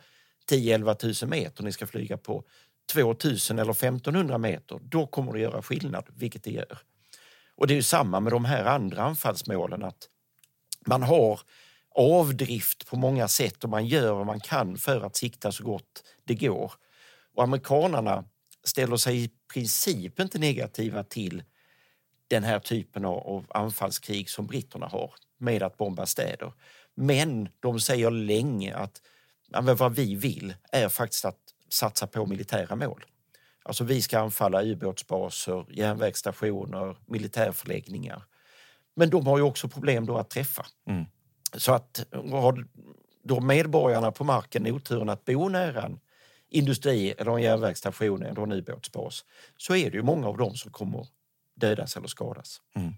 10-11 000 meter, ni ska flyga på 2000 eller 1500 meter. Då kommer det göra skillnad, vilket det gör. Och det är ju samma med de här andra anfallsmålen, att man har avdrift på många sätt och man gör vad man kan för att sikta så gott det går. Och amerikanarna ställer sig i princip inte negativa till den här typen av anfallskrig som britterna har med att bomba städer. Men de säger länge att vad vi vill är faktiskt att satsa på militära mål. Alltså vi ska anfalla ubåtsbaser, järnvägsstationer, militärförläggningar. Men de har ju också problem då att träffa. Mm. Så att har då medborgarna på marken oturen att bo nära en industri eller en järnvägsstation eller en ubåtsbas så är det ju många av dem som kommer dödas eller skadas. Mm.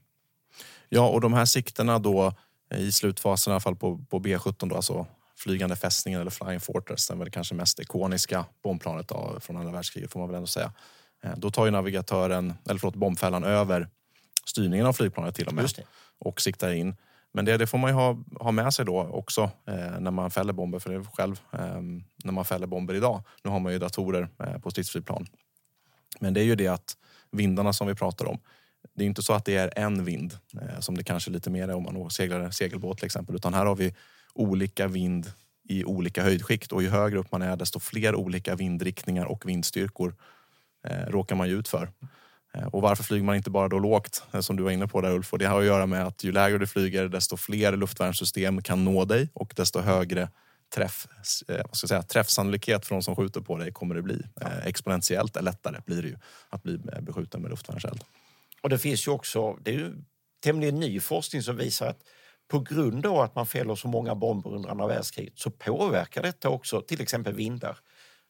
Ja, och de här siktena då i slutfasen i alla fall på, på B17 då, alltså flygande fästningen eller Flying Fortress, den väl kanske mest ikoniska bombplanet då, från andra världskriget får man väl ändå säga. Eh, då tar ju navigatören, eller förlåt, bombfällan över styrningen av flygplanet till och med och siktar in. Men det, det, får man ju ha, ha med sig då också eh, när man fäller bomber, för det är själv eh, när man fäller bomber idag. Nu har man ju datorer eh, på stridsflygplan. Men det är ju det att vindarna som vi pratar om, det är inte så att det är en vind eh, som det kanske lite mer är om man seglar segelbåt till exempel, utan här har vi olika vind i olika höjdskikt och ju högre upp man är desto fler olika vindriktningar och vindstyrkor eh, råkar man ju ut för. Eh, och varför flyger man inte bara då lågt, eh, som du var inne på där Ulf? Och det har att göra med att ju lägre du flyger, desto fler luftvärnssystem kan nå dig och desto högre träff, eh, vad ska jag säga, träffsannolikhet för de som skjuter på dig kommer det bli. Ja. Exponentiellt lättare blir det ju att bli beskjuten med luftvärnseld. Och det finns ju också, det är ju tämligen ny forskning som visar att på grund av att man fäller så många bomber under andra världskriget så påverkar detta också till exempel vindar.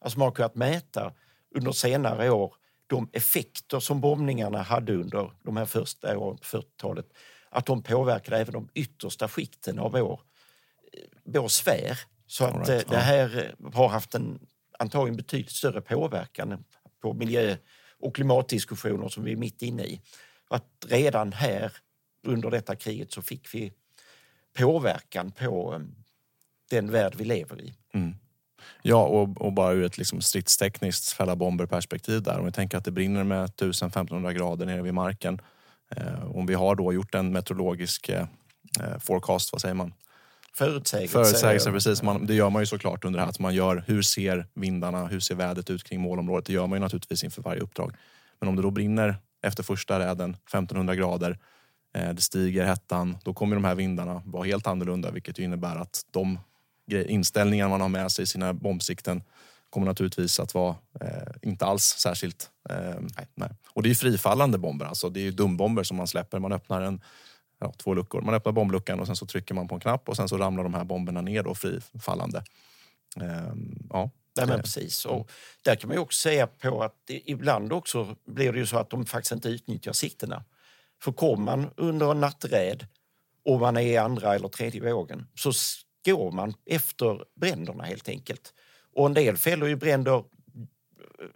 Alltså man har kunnat mäta under senare år de effekter som bombningarna hade under de här första åren på 40-talet, att de påverkade även de yttersta skikten av vår, vår sfär. Så att right. Eh, det här har haft en antagligen betydligt större påverkan på miljö och klimatdiskussioner som vi är mitt inne i. Att redan här under detta kriget så fick vi påverkan på eh, den värld vi lever i. Mm. Ja, och, och, bara ur ett liksom stridstekniskt fälla bomber-perspektiv där. Om vi tänker att det brinner med 1500 grader nere vid marken. Eh, om vi har då gjort en meteorologisk eh, eh forecast, vad säger man? Förutsägelse. Förutsägelse, precis. Man, det gör man ju såklart under det här. Att man gör, hur ser vindarna, hur ser vädret ut kring målområdet? Det gör man ju naturligtvis inför varje uppdrag. Men om det då brinner efter första räden 1500 grader, eh, det stiger hettan, då kommer de här vindarna vara helt annorlunda vilket innebär att de inställningar man har med sig i sina bombsikten kommer naturligtvis att vara eh, inte alls särskilt... Eh, nej. nej. Och det är frifallande bomber, alltså det är dumbomber som man släpper. Man öppnar en, ja, två luckor. Man öppnar bombluckan och sen så trycker man på en knapp och sen så ramlar de här bomberna ner då frifallande. Eh, ja. Nej, men precis. Och där kan man ju också säga på att ibland också blir det ju så att de faktiskt inte utnyttjar siktena. För kommer man under en natträd och man är i andra eller tredje vågen så går man efter bränderna helt enkelt. Och en del fäller ju bränder,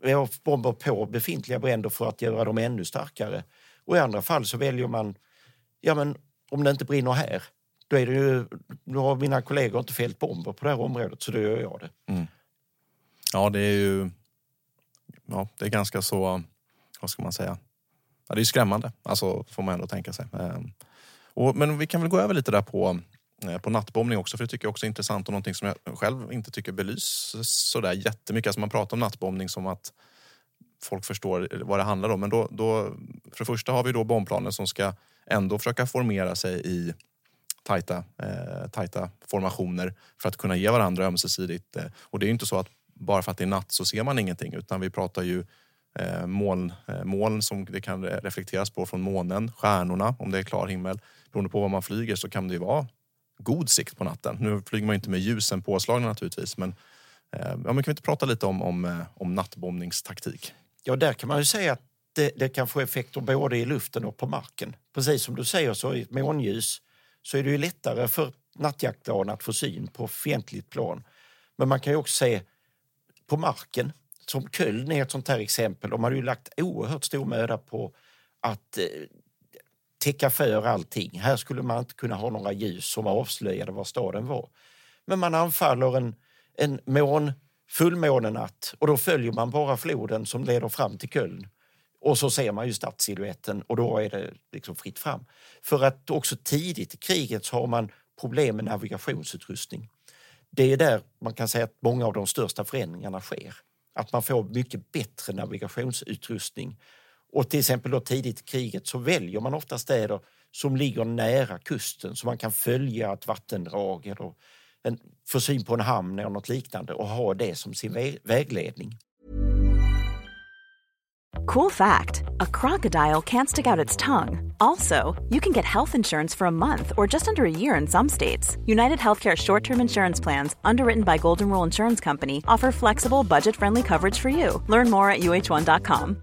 eh, bomber på befintliga bränder för att göra dem ännu starkare. Och i andra fall så väljer man, ja men om det inte brinner här, då, är det ju, då har mina kollegor inte fällt bomber på det här området så då gör jag det. Mm. Ja, det är ju ja, det är ganska så, vad ska man säga, ja, det är skrämmande, alltså får man ändå tänka sig. Ehm, och, men vi kan väl gå över lite där på Eh, på nattbombning också, för det tycker jag också är intressant och någonting som jag själv inte tycker belyses sådär jättemycket. Alltså man pratar om nattbombning som att folk förstår vad det handlar om. Men då, då, för det första har vi då bombplanen som ska ändå försöka formera sig i tajta, eh, tajta formationer för att kunna ge varandra ömsesidigt. Eh, och det är inte så att bara för att det är natt så ser man ingenting utan vi pratar ju eh, moln, eh, moln som det kan reflekteras på från månen, stjärnorna om det är klar himmel. Beroende på var man flyger så kan det ju vara god sikt på natten. Nu flyger man inte med ljusen påslagna naturligtvis, men, eh, ja, men kan vi inte prata lite om, om, eh, om nattbombningstaktik? Ja, där kan man ju säga att det, det, kan få effekter både i luften och på marken. Precis som du säger, så i månljus så är det ju lättare för nattjaktplan att få syn på fientligt plan. Men man kan ju också se på marken, som Köln är ett sånt här exempel. De har ju lagt oerhört stor möda på att eh, täcka för allting. Här skulle man inte kunna ha några ljus som avslöjade var staden var. Men man anfaller en, en mån, fullmånenatt och då följer man bara floden som leder fram till Köln. Och så ser man ju stadssiluetten och då är det liksom fritt fram. För att också tidigt i kriget så har man problem med navigationsutrustning. Det är där man kan säga att många av de största förändringarna sker. Att man får mycket bättre navigationsutrustning. Och till exempel då tidigt i kriget så väljer man ofta städer som ligger nära kusten så man kan följa ett vattendrag eller en, få syn på en hamn eller något liknande och ha det som sin vä vägledning. Cool fact a crocodile can't stick out its tongue. Also, you can get health insurance for a month or just under a year in some states. United Healthcare short term insurance plans, underwritten by Golden Rule Insurance Company, offer flexible, budget friendly coverage for you. Learn more at uh1.com.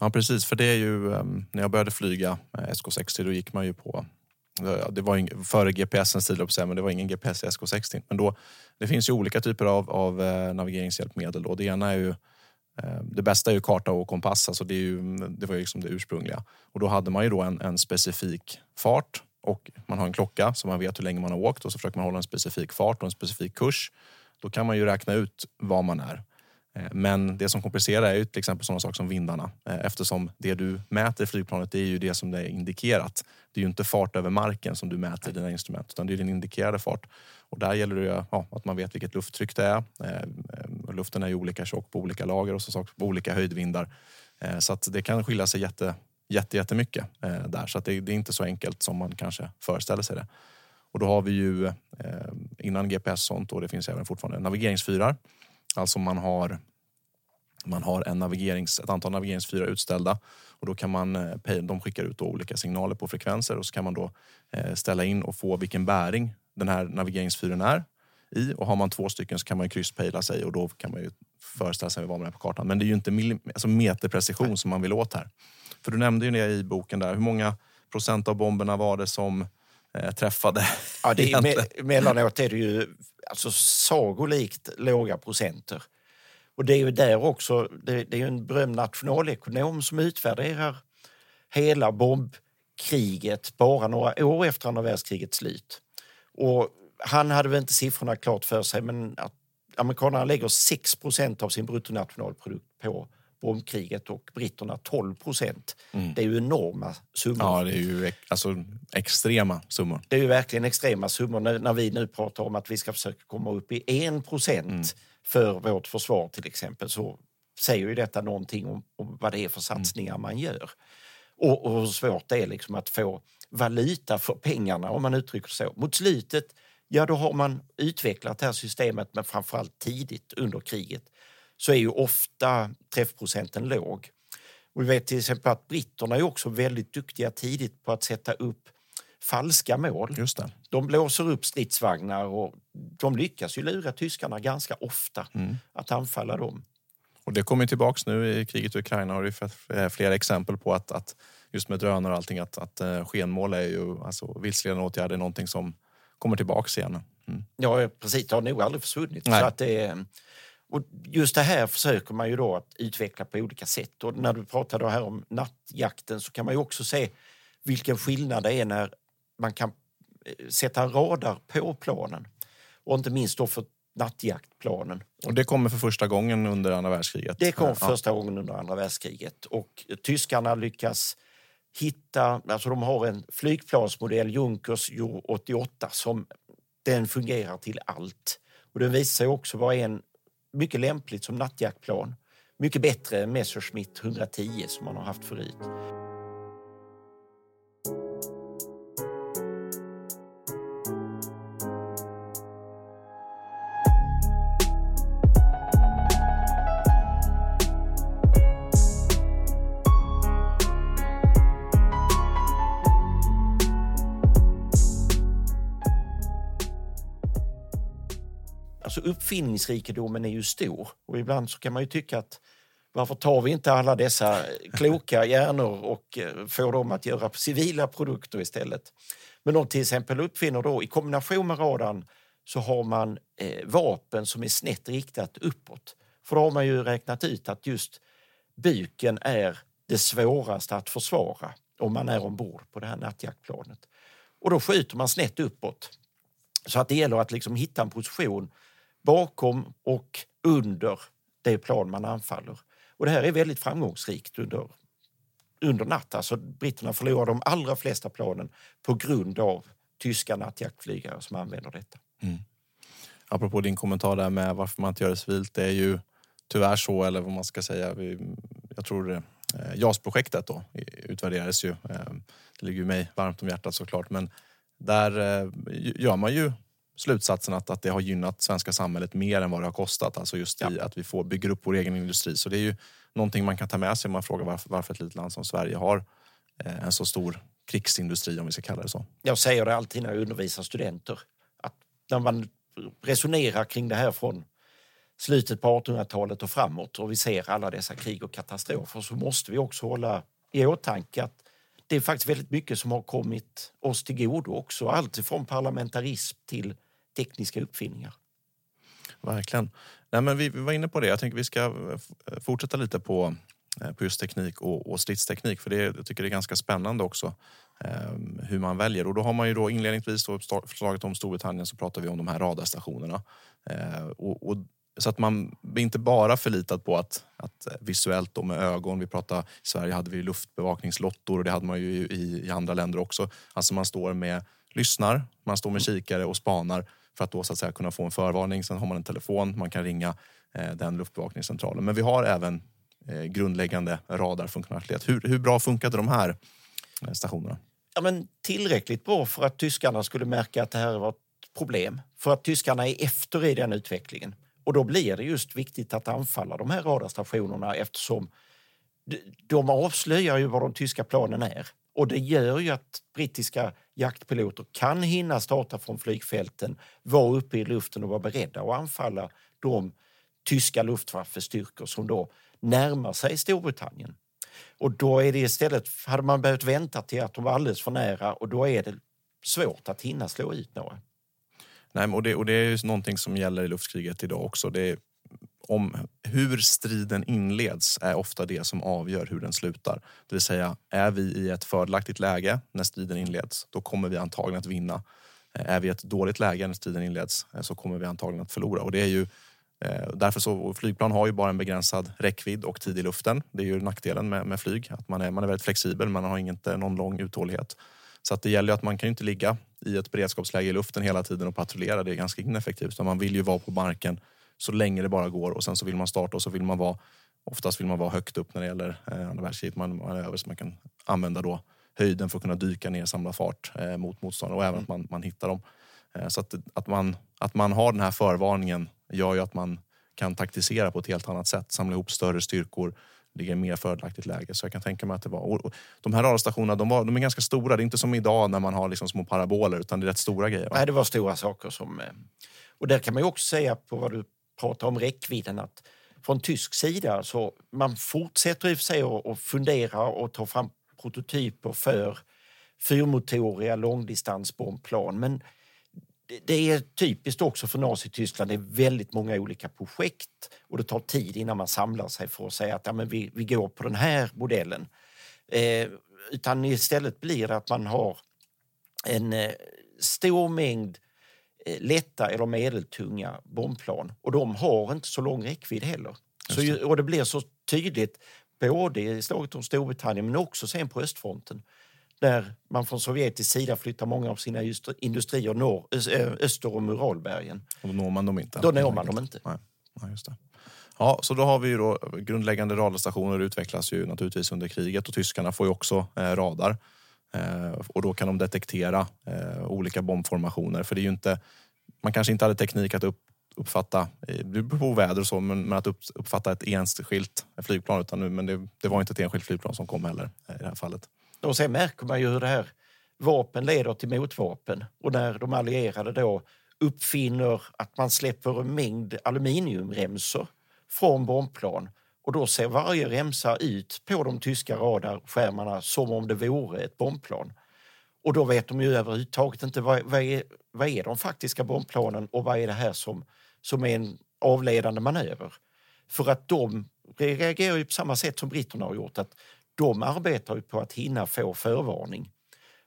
Ja, precis. För det är ju, um, när jag började flyga eh, SK60 då gick man ju på eh, det var ing, före GPSens tid, men det var ingen GPS i SK60. Men då, det finns ju olika typer av, av eh, navigeringshjälpmedel. Då. Det ena är ju det bästa är ju karta och kompass, alltså det, är ju, det var ju liksom det ursprungliga. Och då hade man ju då en, en specifik fart och man har en klocka så man vet hur länge man har åkt och så försöker man hålla en specifik fart och en specifik kurs. Då kan man ju räkna ut var man är. Eh, men det som komplicerar är ju till exempel sådana saker som vindarna eh, eftersom det du mäter i flygplanet det är ju det som det är indikerat. Det är ju inte fart över marken som du mäter i dina instrument utan det är din indikerade fart. Och där gäller det ja, att man vet vilket lufttryck det är. Eh, luften är ju olika tjock på olika lager och så saker på olika höjdvindar. Så att det kan skilja sig jätte, jätte, jättemycket där. Så att det, det är inte så enkelt som man kanske föreställer sig det. Och då har vi ju innan GPS och sånt och det finns även fortfarande navigeringsfyrar. Alltså man har man har en navigerings, ett antal navigeringsfyrar utställda och då kan man, eh, de skickar ut olika signaler på frekvenser och så kan man då eh, ställa in och få vilken bäring den här navigeringsfyren är i och har man två stycken så kan man krysspejla sig och då kan man ju föreställa sig var man är på kartan. Men det är ju inte alltså meterprecision som man vill åt här. För du nämnde ju det i boken där, hur många procent av bomberna var det som eh, träffade? Ja, det är, me mellanåt är det ju alltså, sagolikt låga procenter. Och det är ju där också, det, det är en berömd nationalekonom som utvärderar hela bombkriget bara några år efter andra världskrigets slut. Och han hade väl inte siffrorna klart för sig men att amerikanerna lägger 6% av sin bruttonationalprodukt på bombkriget och britterna 12 procent. Mm. Det är ju enorma summor. Ja, det är ju alltså, extrema summor. Det är ju verkligen extrema summor när, när vi nu pratar om att vi ska försöka komma upp i 1 procent mm för vårt försvar till exempel så säger ju detta någonting om, om vad det är för satsningar mm. man gör. Och, och hur svårt det är liksom att få valuta för pengarna om man uttrycker så. Mot slutet, ja då har man utvecklat det här systemet men framförallt tidigt under kriget så är ju ofta träffprocenten låg. Och vi vet till exempel att britterna är också väldigt duktiga tidigt på att sätta upp falska mål. De blåser upp stridsvagnar och de lyckas ju lura tyskarna ganska ofta mm. att anfalla dem. Och det kommer tillbaks nu i kriget i Ukraina har det flera exempel på att, att just med drönare och allting att, att eh, skenmål är ju, alltså vilseledande åtgärder är någonting som kommer tillbaks igen. Mm. Ja precis, det har nog aldrig försvunnit. Så att det, och just det här försöker man ju då att utveckla på olika sätt. Och när du pratade här om nattjakten så kan man ju också se vilken skillnad det är när man kan eh, sätta en radar på planen. Och inte minst då för nattjaktplanen. Och det kommer för första gången under andra världskriget? Det kom för första gången under andra världskriget. Och tyskarna lyckas hitta, alltså de har en flygplansmodell, Junkers Ju 88, som den fungerar till allt. Och den visar sig också vara en mycket lämpligt som nattjaktplan. Mycket bättre än Messerschmitt 110 som man har haft förut. Alltså uppfinningsrikedomen är ju stor. Och ibland så kan man ju tycka att varför tar vi inte alla dessa kloka hjärnor och eh, får dem att göra civila produkter istället? Men de till exempel uppfinner då i kombination med radarn så har man eh, vapen som är snett riktat uppåt. För då har man ju räknat ut att just buken är det svåraste att försvara om man är ombord på det här nattjaktplanet. Och då skjuter man snett uppåt. Så att det gäller att liksom hitta en position bakom och under det plan man anfaller. Och det här är väldigt framgångsrikt under, under natt. Alltså, britterna förlorar de allra flesta planen på grund av tyska nattjaktflygare som använder detta. Mm. Apropå din kommentar där med varför man inte gör det civilt. Det är ju tyvärr så, eller vad man ska säga. Vi, jag tror det, eh, JAS-projektet då utvärderades ju. Eh, det ligger ju mig varmt om hjärtat såklart. Men där eh, gör man ju slutsatsen att, att det har gynnat svenska samhället mer än vad det har kostat. Alltså just ja. i att vi får, bygger upp vår egen industri. Så det är ju någonting man kan ta med sig om man frågar varför, varför ett litet land som Sverige har eh, en så stor krigsindustri, om vi ska kalla det så. Jag säger det alltid när jag undervisar studenter. Att när man resonerar kring det här från slutet på 1800-talet och framåt och vi ser alla dessa krig och katastrofer så måste vi också hålla i åtanke att det är faktiskt väldigt mycket som har kommit oss till godo också. Allt från parlamentarism till tekniska uppfinningar. Verkligen. Nej, men vi, var inne på det. Jag tänker vi ska eh, eh, fortsätta lite på, eh, på just teknik och, och stridsteknik. För det, jag tycker det är ganska spännande också eh, hur man väljer. Och då har man ju då inledningsvis då förslaget om Storbritannien så pratar vi om de här radarstationerna. Eh, och, och, så att man inte bara förlitat på att, att visuellt då med ögon. Vi pratar, I Sverige hade vi luftbevakningslottor och det hade man ju i, i andra länder också. Alltså man står med lyssnar, man står med kikare och spanar för att då så att säga kunna få en förvarning. Sen har man en telefon, man kan ringa eh, den luftbevakningscentralen. Men vi har även eh, grundläggande radarfunktionalitet. Hur, hur bra funkade de här eh, stationerna? Ja, men tillräckligt bra för att tyskarna skulle märka att det här var ett problem. För att tyskarna är efter i den utvecklingen. Och då blir det just viktigt att anfalla de här radarstationerna eftersom de avslöjar ju vad de tyska planen är. Och det gör ju att brittiska jaktpiloter kan hinna starta från flygfälten, vara uppe i luften och vara beredda att anfalla de tyska luftwaffestyrkor som då närmar sig Storbritannien. Och då är det istället, hade man behövt vänta till att de var alldeles för nära och då är det svårt att hinna slå ut några. Nej, och det, och det är ju någonting som gäller i luftkriget idag också. Det är, om hur striden inleds är ofta det som avgör hur den slutar. Det vill säga, är vi i ett fördelaktigt läge när striden inleds, då kommer vi antagligen att vinna. Eh, är vi i ett dåligt läge när striden inleds eh, så kommer vi antagligen att förlora. Och det är ju, eh, därför så, flygplan har ju bara en begränsad räckvidd och tid i luften. Det är ju nackdelen med, med flyg, att man är, man är väldigt flexibel, man har inte någon lång uthållighet. Så att det gäller att man kan inte ligga i ett beredskapsläge i luften hela tiden och patrullera. Det är ganska ineffektivt. Så man vill ju vara på marken så länge det bara går och sen så vill man starta och så vill man vara Oftast vill man vara högt upp när det gäller eh, andra världskriget. Man, man över så man kan använda då höjden för att kunna dyka ner, samla fart eh, mot motståndare och även att man, man hittar dem. Eh, så att, att, man, att man har den här förvarningen gör ju att man kan taktisera på ett helt annat sätt. Samla ihop större styrkor, ligga i mer fördelaktigt läge. Så jag kan tänka mig att det var... Och de här radarstationerna de, var, de är ganska stora. Det är inte som idag när man har liksom små paraboler utan det är rätt stora grejer. Va? Nej, det var stora saker som... Eh, och där kan man ju också säga på vad du Prata om räckvidden att från tysk sida så man fortsätter i och för sig att fundera och ta fram prototyper för fyrmotoriga långdistansbombplan. Men det är typiskt också för Nazityskland. Det är väldigt många olika projekt och det tar tid innan man samlar sig för att säga att ja, men vi, vi går på den här modellen. Eh, utan istället blir det att man har en eh, stor mängd eh, lätta eller medeltunga bombplan och de har inte så lång räckvidd heller. Så, det. och det blir så tydligt både i slaget om Storbritannien men också sen på östfronten där man från sovjetisk sida flyttar många av sina industrier norr, öster om Uralbergen. Och då når man dem inte? Då når man dem inte. Nej. Ja, just det. Ja, så då har vi då grundläggande radarstationer utvecklas ju naturligtvis under kriget och tyskarna får ju också eh, radar. Eh, och då kan de detektera eh, olika bombformationer. För det är ju inte, man kanske inte hade teknik att upp, uppfatta, eh, det beror på väder och så, men, men att upp, uppfatta ett enskilt flygplan. Utan nu, men det, det, var inte ett enskilt flygplan som kom heller eh, i det här fallet. Och sen märker man ju hur det här vapen leder till motvapen. Och när de allierade då uppfinner att man släpper en mängd aluminiumremsor från bombplan och då ser varje remsa ut på de tyska radarskärmarna som om det vore ett bombplan. Och då vet de ju överhuvudtaget inte vad, vad, är, vad är de faktiska bombplanen och vad är det här som, som är en avledande manöver. För att de reagerar ju på samma sätt som britterna har gjort. att De arbetar ju på att hinna få förvarning.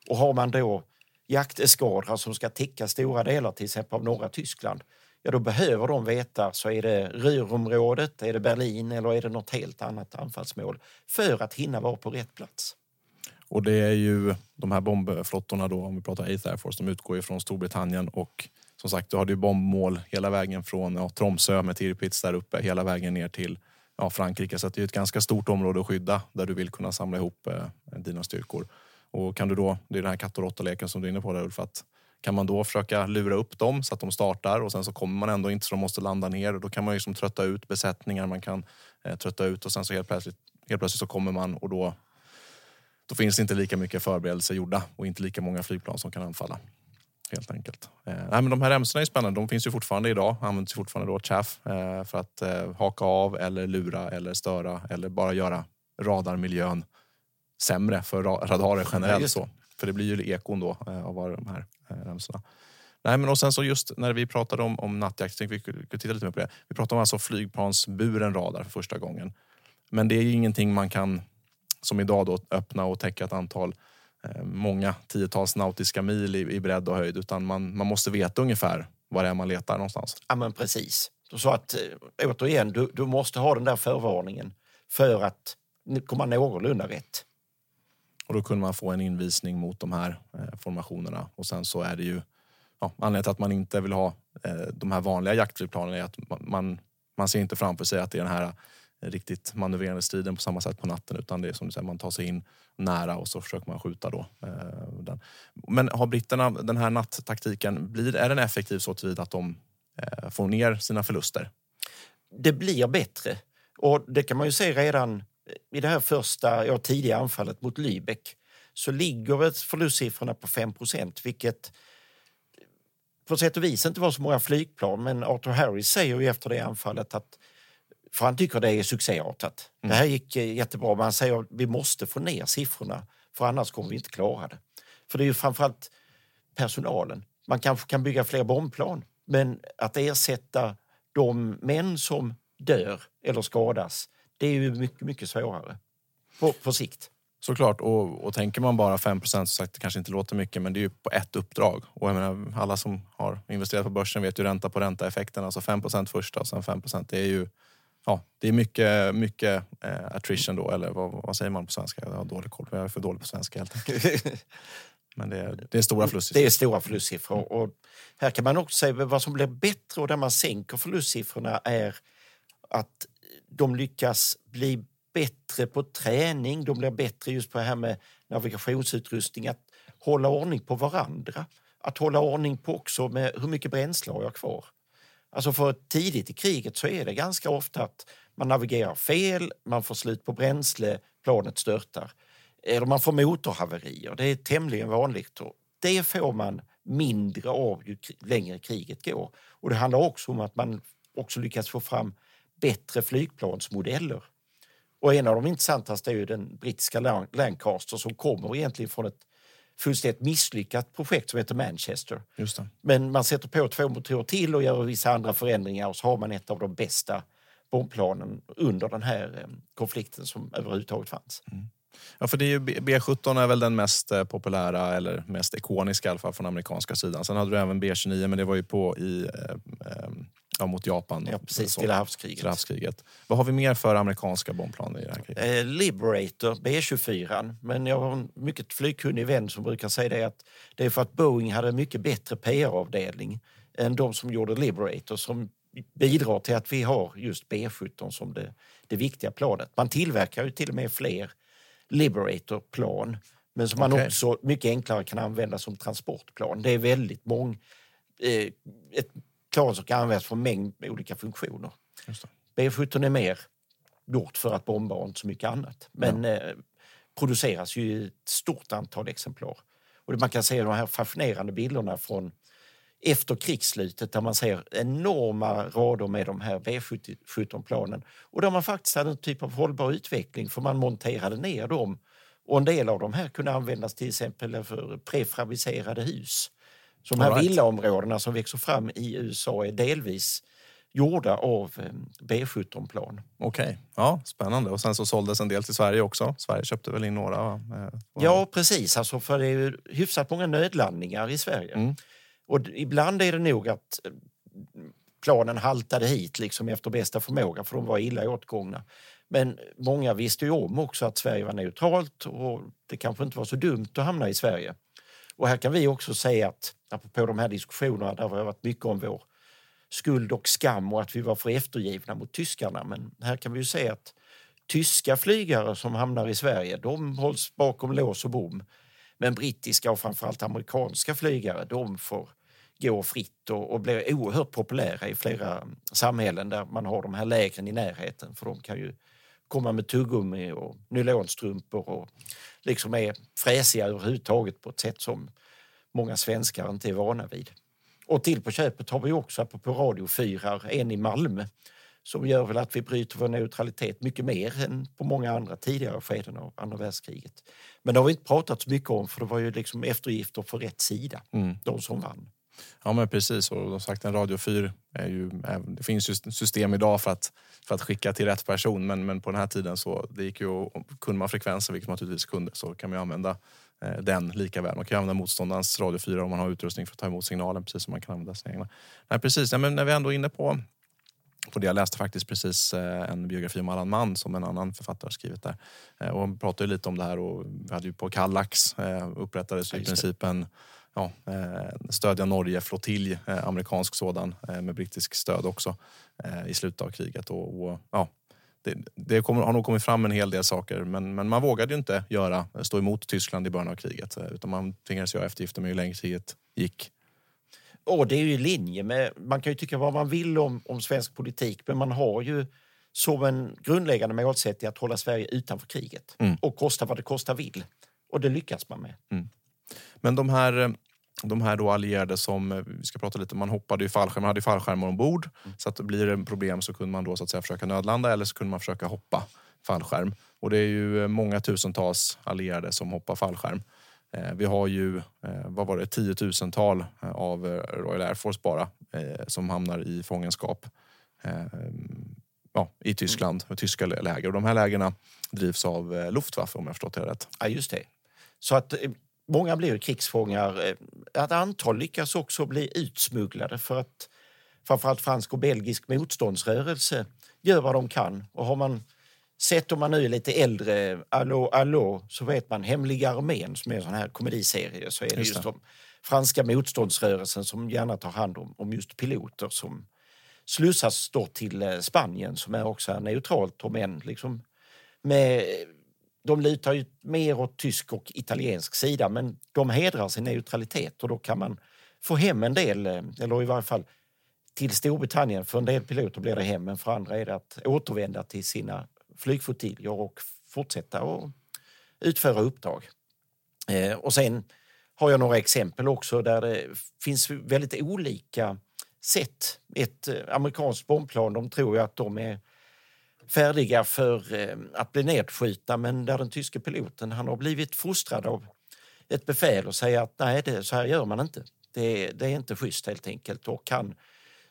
Och har man då jakteskadrar som ska täcka stora delar till exempel av norra Tyskland ja då behöver de veta, så är det Ruhrområdet, är det Berlin eller är det något helt annat anfallsmål för att hinna vara på rätt plats. Och det är ju de här bombflottorna då, om vi pratar 8th Air Force, de utgår ju från Storbritannien och som sagt, du hade ju bombmål hela vägen från ja, Tromsö med Tirpitz där uppe hela vägen ner till ja, Frankrike. Så det är ett ganska stort område att skydda där du vill kunna samla ihop eh, dina styrkor. Och kan du då, det är den här katt och råtta-leken som du är inne på där Ulf, att kan man då försöka lura upp dem så att de startar och sen så kommer man ändå inte så de måste landa ner och då kan man liksom trötta ut besättningar, man kan eh, trötta ut och sen så helt plötsligt, helt plötsligt så kommer man och då, då finns det inte lika mycket förberedelser gjorda och inte lika många flygplan som kan anfalla. Helt enkelt. Eh, nej, men de här remsorna är spännande. De finns ju fortfarande idag. Används ju fortfarande då chaff eh, för att eh, haka av eller lura eller störa eller bara göra radarmiljön sämre för radarer generellt. så. För det blir ju ekon då eh, av de här Eh, remsorna. Nej, men och sen så just när vi pratade om, om nattjakt, vi skulle titta lite mer på det. Vi pratade om alltså flygplansburen radar för första gången. Men det är ju ingenting man kan, som idag då, öppna och täcka ett antal, eh, många tiotals nautiska mil i, i bredd och höjd. Utan man, man måste veta ungefär var det är man letar någonstans. Ja men precis. Så att eh, återigen, du, du måste ha den där förvarningen för att komma någorlunda rätt. Och då kunde man få en invisning mot de här eh, formationerna. Och sen så är det ju ja, anledningen till att man inte vill ha eh, de här vanliga jaktflygplanen är att man, man ser inte framför sig att det är den här eh, riktigt manövrerande striden på samma sätt på natten utan det är som du säger, man tar sig in nära och så försöker man skjuta då. Eh, den. Men har britterna den här natttaktiken, blir, är den effektiv så tillvida att de eh, får ner sina förluster? Det blir bättre och det kan man ju se redan i det här första, ja, tidiga anfallet mot Lübeck så ligger förlustsiffrorna på 5 vilket på sätt och vis inte var så många flygplan. Men Arthur Harris säger ju efter det anfallet att för han tycker det är succéartat. Mm. Det här gick eh, jättebra, men han säger att vi måste få ner siffrorna för annars kommer vi inte klara det. För det är ju framförallt personalen. Man kanske kan bygga fler bombplan, men att ersätta de män som dör eller skadas det är ju mycket, mycket svårare på, på sikt. Såklart, och, och tänker man bara 5% så sagt, det kanske inte låter mycket, men det är ju på ett uppdrag. Och jag menar, alla som har investerat på börsen vet ju ränta på ränta-effekten. Alltså 5% första och sen 5% det är ju ja, det är mycket, mycket eh, attrition då, eller vad, vad, säger man på svenska? Jag har dålig koll, jag är för dålig på svenska helt enkelt. Men det är, det är stora förlustsiffror. Det är stora förlustsiffror. Och här kan man också säga vad som blir bättre och där man sänker förlustsiffrorna är att de lyckas bli bättre på träning, de blir bättre just på det här med navigationsutrustning, att hålla ordning på varandra. Att hålla ordning på också med hur mycket bränsle har jag kvar. Alltså för tidigt i kriget så är det ganska ofta att man navigerar fel, man får slut på bränsle, planet störtar. Eller man får motorhaverier. Det är tämligen vanligt. Och det får man mindre av ju längre kriget går. Och det handlar också om att man också lyckas få fram bättre flygplansmodeller. Och en av de intressantaste är ju den brittiska Lancaster som kommer egentligen från ett fullständigt misslyckat projekt som heter Manchester. Men man sätter på två motorer till och gör vissa andra förändringar och så har man ett av de bästa bombplanen under den här eh, konflikten som överhuvudtaget fanns. Mm. Ja, för det är ju B17 är väl den mest eh, populära eller mest ikoniska i alla fall från amerikanska sidan. Sen hade du även B29 men det var ju på i eh, eh, ja, mot Japan. Ja, precis. Stilla havskriget. Havskriget. Vad har vi mer för amerikanska bombplan i det här kriget? Eh, Liberator, B24. Men jag har en mycket flygkunnig vän som brukar säga det att det är för att Boeing hade en mycket bättre PR-avdelning än de som gjorde Liberator som bidrar till att vi har just B17 som det, det viktiga planet. Man tillverkar ju till och med fler Liberator-plan men som man okay. också mycket enklare kan använda som transportplan. Det är väldigt många... Eh, ett som kan användas för en mängd olika funktioner. B17 är mer gjort för att bomba och inte så mycket annat. Men ja. eh, produceras ju ett stort antal exemplar. Och man kan se de här fascinerande bilderna från efter krigsslutet där man ser enorma rader med de här B17-planen och där man faktiskt hade en typ av hållbar utveckling för man monterade ner dem och en del av de här kunde användas till exempel för prefabricerade hus. Så de här right. villaområdena som växer fram i USA är delvis gjorda av eh, B17-plan. Okej, ja, spännande. Och sen så såldes en del till Sverige också. Sverige köpte väl in några? Eh, Ja, precis. Alltså, för det är ju hyfsat många nödlandningar i Sverige. Mm. Och ibland är det nog att eh, planen haltade hit liksom efter bästa förmåga för de var illa åtgångna. Men många visste ju om också att Sverige var neutralt och det kanske inte var så dumt att hamna i Sverige. Och här kan vi också säga att, apropå de här diskussionerna där det har varit mycket om vår skuld och skam och att vi var för eftergivna mot tyskarna. Men här kan vi ju säga att tyska flygare som hamnar i Sverige, de hålls bakom lås och bom. Men brittiska och framförallt amerikanska flygare, de får gå fritt och, och blir oerhört populära i flera samhällen där man har de här lägren i närheten. För de kan ju komma med tuggummi och nylonstrumpor och liksom är fräsiga överhuvudtaget på ett sätt som många svenskar inte är vana vid. Och till på köpet har vi också, apropå radiofyrar, en i Malmö som gör väl att vi bryter vår neutralitet mycket mer än på många andra tidigare skeden av andra världskriget. Men det har vi inte pratat så mycket om för det var ju liksom eftergifter för rätt sida, Mm. de som vann. Ja, men precis. Och som sagt, en radiofyr är ju... Det finns ju system idag för att, för att skicka till rätt person, men, men på den här tiden så det gick ju kunde man frekvenser, vilket man naturligtvis kunde, så kan man ju använda eh, den lika väl. Man kan använda motståndarens radiofyrar om man har utrustning för att ta emot signalen, precis som man kan använda sina egna. Nej, precis. Ja, men när vi ändå är inne på på det. Jag läste faktiskt precis eh, en biografi om Allan Mann som en annan författare har skrivit där. Eh, Och han pratade lite om det här och vi hade ju på Kallax upprättades ju i princip en ja, eh, stödja Norge flottilj, eh, amerikansk sådan eh, med brittisk stöd också i slutet av kriget. Och, och, ja, det det kommer, har nog kommit fram en hel del saker men, men man vågade inte göra, stå emot Tyskland i början av kriget utan man tvingades göra eftergifter med ju längre kriget gick. Och det är ju i linje med, man kan ju tycka vad man vill om, om svensk politik men man har ju som en grundläggande målsättning att hålla Sverige utanför kriget Mm. och kosta vad det kosta vill. Och det lyckas man med. Men de här, de här då allierade som, eh, vi ska prata lite, man hoppade ju fallskärm, man hade ju fallskärmar ombord. Så att blir det problem så kunde man då så att säga försöka nödlanda eller så kunde man försöka hoppa fallskärm. Och det är ju eh, många tusentals allierade som hoppar fallskärm. Eh, Vi har ju, vad var det, tiotusental av Royal Air Force bara som hamnar i fångenskap ja, i Tyskland, med tyska lä- läger. Och de här lägena drivs av Luftwaffe om jag förstått det rätt. Ja, just det. Så att många blir krigsfångar. Eh, Ett antal lyckas också bli utsmugglade för att framförallt fransk och belgisk motståndsrörelse gör vad de kan. Och har man sett om man nu är lite äldre, Allå, allå, så vet man Hemliga armén som är en sån här komediserie så är det Just just, de franska motståndsrörelsen som gärna tar hand om, om just piloter som slussas då till eh, Spanien som är också neutralt om än liksom med de lutar ju mer åt tysk och italiensk sida men de hedrar sin neutralitet och då kan man få hem en del, eh, eller i varje fall till Storbritannien. För en del piloter blir det hem men för andra är det att återvända till sina flygflottiljer och fortsätta att utföra uppdrag. Eh, och sen har jag några exempel också där det finns väldigt olika sätt. Ett eh, amerikanskt bombplan, de tror ju att de är färdiga för eh, att bli nedskjutna men där den tyske piloten han har blivit fostrad av ett befäl och säger att nej, det, så här gör man inte. Det, det är inte schysst helt enkelt. Och han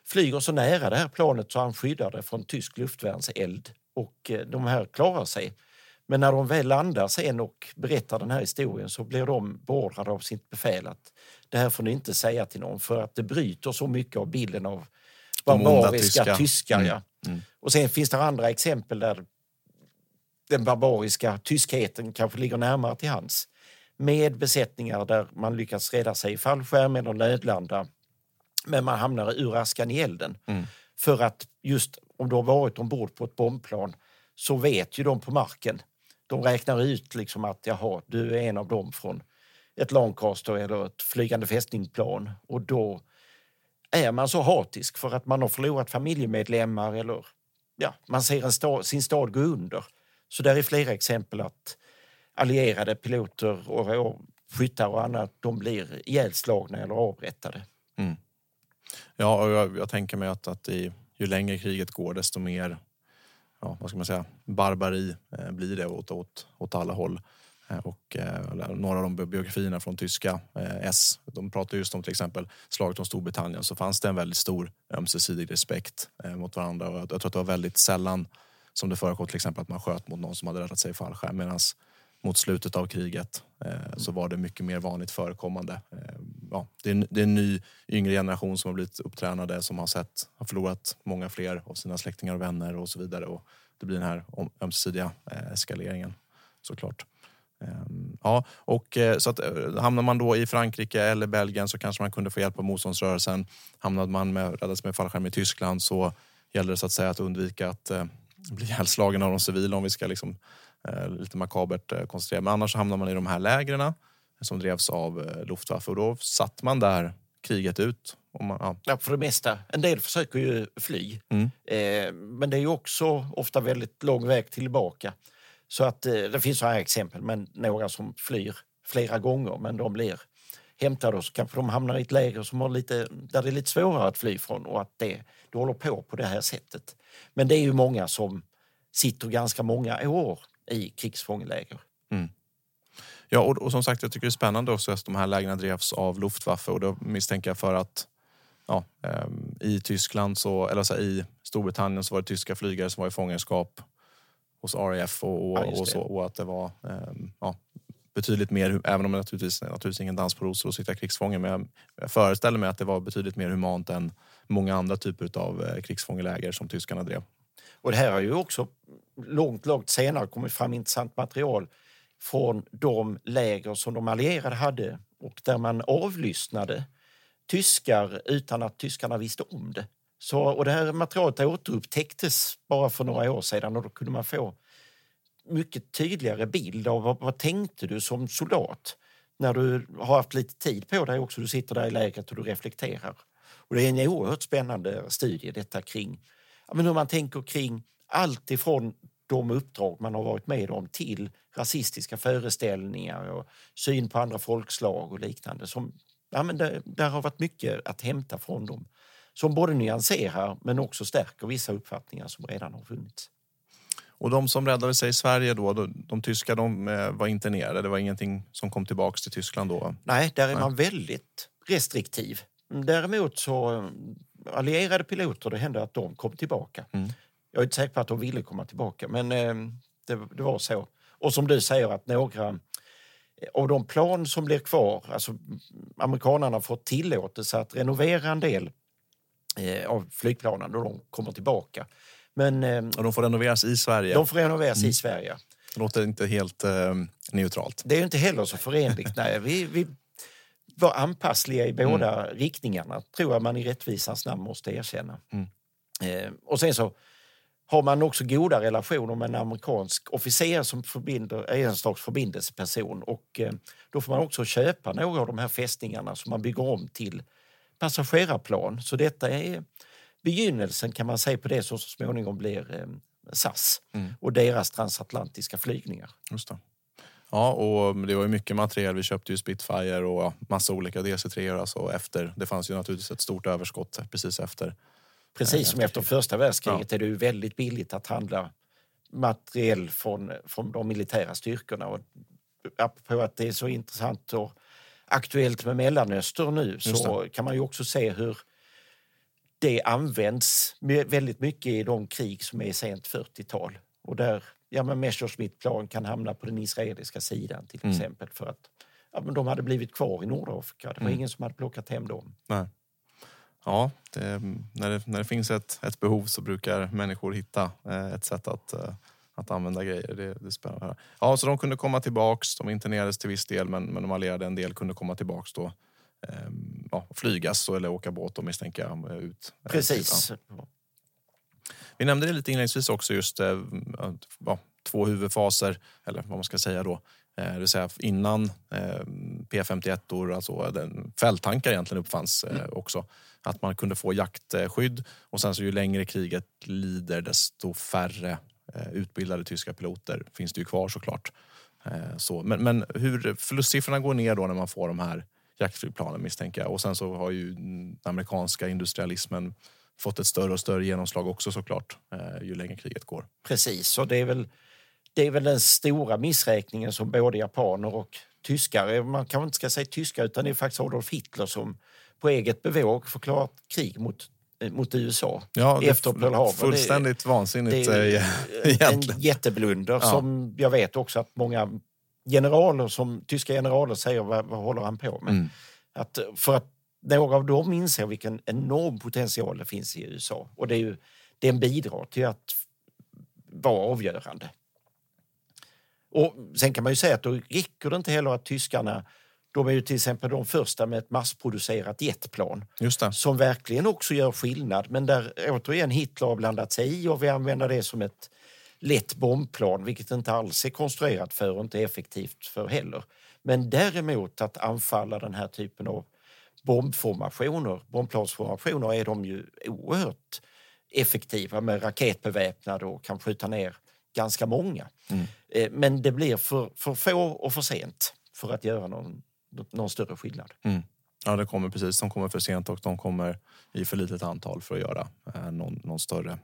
flyger så nära det här planet så han skyddar det från tysk luftvärnseld och eh, de här klarar sig. Men när de väl landar sen och berättar den här historien så blir de beordrade av sitt befäl att det här får ni inte säga till någon för att det bryter så mycket av bilden av barbariska tyska. tyskar. Mm. Ja. Mm. Och sen finns det andra exempel där den barbariska tyskheten kanske ligger närmare till hands. Med besättningar där man lyckas rädda sig i fallskärm eller nödlanda. Men man hamnar ur askan i elden. Mm. För att just om du har varit ombord på ett bombplan så vet ju de på marken. De räknar ut liksom att jaha, du är en av dem från ett Lancaster eller ett flygande fästningsplan. Och då är man så hatisk för att man har förlorat familjemedlemmar eller ja, man ser en stad, sin stad gå under. Så där är flera exempel att allierade piloter och, och skyttar och annat de blir ihjälslagna eller avrättade. Mm. Ja, och jag, jag tänker mig att, att i, ju längre kriget går desto mer ja, vad ska man säga, barbari eh, blir det åt, åt, åt alla håll. Eh, och eh, några av de biografierna från tyska eh, S, de pratar just om till exempel slaget om Storbritannien så fanns det en väldigt stor ömsesidig respekt eh, mot varandra och jag, jag tror att det var väldigt sällan som det förekom till exempel att man sköt mot någon som hade räddat sig i fallskärm medan mot slutet av kriget eh, så var det mycket mer vanligt förekommande. Eh, ja, det, är, en, det är en ny yngre generation som har blivit upptränade som har sett, har förlorat många fler av sina släktingar och vänner och så vidare och det blir den här ömsesidiga eskaleringen såklart. Ehm, ja, och eh, så att eh, hamnar man då i Frankrike eller Belgien så kanske man kunde få hjälp av motståndsrörelsen. Hamnade man med, räddades med fallskärm i Tyskland så gäller det så att säga att undvika att eh, bli ihjälslagen av de civila om vi ska liksom, eh, lite makabert eh, koncentrera. Men annars hamnar man i de här lägren som drevs av eh, Luftwaffe och då satt man där kriget ut. Man, ja. ja. för det mesta. En del försöker ju fly. Mm. Eh, men det är också ofta väldigt lång väg tillbaka. Så att eh, det finns sådana exempel, men några som flyr flera gånger men de blir hämtade och så kanske de hamnar i ett läger som har lite, där det är lite svårare att fly från och att det, det håller på på det här sättet. Men det är ju många som sitter ganska många år i krigsfångeläger. Mm. Ja, och, och, som sagt, jag tycker det är spännande också att de här lägren drevs av Luftwaffe och då misstänker jag för att ja, ehm, i Tyskland så, eller så i Storbritannien så var det tyska flygare som var i fångenskap hos RAF och, och, ja, och så, och att det var um, ja, betydligt mer, även om det naturligtvis, naturligtvis ingen dans på rosor att sitta krigsfånge, men jag, jag föreställer mig att det var betydligt mer humant än många andra typer av eh, krigsfångeläger som tyskarna drev. Och det här har ju också långt, långt senare kommit fram intressant material från de läger som de allierade hade och där man avlyssnade tyskar utan att tyskarna visste om det. Så, och det här materialet återupptäcktes bara för några år sedan och då kunde man få mycket tydligare bild av vad, vad tänkte du som soldat när du har haft lite tid på dig också. Du sitter där i lägret och du reflekterar. Och det är en oerhört spännande studie detta kring ja, men hur man tänker kring allt ifrån de uppdrag man har varit med om till rasistiska föreställningar och syn på andra folkslag och liknande. Som, ja, men det, där har varit mycket att hämta från dem som både nyanserar men också stärker vissa uppfattningar som redan har funnits. Och de som räddade sig i Sverige då, de, de tyska de eh, var internerade, det var ingenting som kom tillbaks till Tyskland då? Nej, där är Nej. man väldigt restriktiv. Däremot så eh, allierade piloter, det hände att de kom tillbaka. Mm. Jag är inte säker på att de ville komma tillbaka, men eh, det, det, var så. Och som du säger att några av de plan som blir kvar, alltså amerikanerna har fått tillåtelse att renovera en del av flygplanen och de kommer tillbaka. Men, eh, och de får renoveras i Sverige? De får renoveras mm. i Sverige. Det låter inte helt eh, neutralt. Det är inte heller så förenligt. Nej, vi, vi var anpassliga i båda mm. riktningarna, tror jag man i rättvisans namn måste erkänna. Mm. Eh, och sen så har man också goda relationer med en amerikansk officer som förbinder, är en slags förbindelseperson. Och, eh, då får man också köpa några av de här fästningarna som man bygger om till passagerarplan. Så detta är begynnelsen kan man säga på det som så småningom blir eh, SAS mm. och deras transatlantiska flygningar. Just det. Ja, och det var ju mycket material. Vi köpte ju Spitfire och massa olika DC-3 alltså efter. Det fanns ju naturligtvis ett stort överskott precis efter. Precis som efter första världskriget ja. är det ju väldigt billigt att handla materiell från, från de militära styrkorna. Och apropå att det är så intressant och aktuellt med Mellanöstern nu så kan man ju också se hur det används väldigt mycket i de krig som är sent 40-tal. Och där ja, men Messerschmitt-plan kan hamna på den israeliska sidan till mm. exempel för att ja, men de hade blivit kvar i Nordafrika. Det var mm. ingen som hade plockat hem dem. Nej. Ja, det, när, det, när det finns ett, ett behov så brukar människor hitta eh, ett sätt att, eh, att använda grejer. Det, det är spännande. Ja, så de kunde komma tillbaks. De internerades till viss del men, men de allierade en del kunde komma tillbaks då. Eh, ja, flygas eller åka båt och misstänker jag ut. Precis. Ja. Vi nämnde det lite inledningsvis också just eh, ja, två huvudfaser, eller vad man ska säga då. Eh, det vill säga innan eh, P51, alltså den, fälttankar egentligen uppfanns mm. också. Att man kunde få jaktskydd och sen så ju längre kriget lider desto färre Eh, utbildade tyska piloter finns det ju kvar såklart. Eh, så, men, men hur förlustsiffrorna går ner då när man får de här jaktflygplanen misstänker jag. Och sen så har ju den amerikanska industrialismen fått ett större och större genomslag också såklart eh, ju längre kriget går. Precis, och det är väl, det är väl den stora missräkningen som både japaner och tyskar, man kanske inte ska säga tyskar utan det är faktiskt Adolf Hitler som på eget bevåg förklarat krig mot mot USA Ja, det efter Pearl Harbor. Fullständigt vansinnigt det är eh, en egentligen. jätteblunder Ja. som jag vet också att många generaler, som tyska generaler säger, vad, vad håller han på med? Mm. Att, för att några av dem inser vilken enorm potential det finns i USA. Och det är ju, den bidrar till att vara avgörande. Och sen kan man ju säga att då räcker det inte heller att tyskarna de är ju till exempel de första med ett massproducerat jetplan som verkligen också gör skillnad. Men där återigen Hitler har blandat sig i och vi använder det som ett lätt bombplan, vilket inte alls är konstruerat för och inte effektivt för heller. Men däremot att anfalla den här typen av bombformationer, bombplansformationer, är de ju oerhört effektiva med raketbeväpnade och kan skjuta ner ganska många. Eh, Men det blir för, för få och för sent för att göra någon, någon större skillnad. Mm. Ja, det kommer precis. De kommer för sent och de kommer i för litet antal för att göra eh, någon, någon större,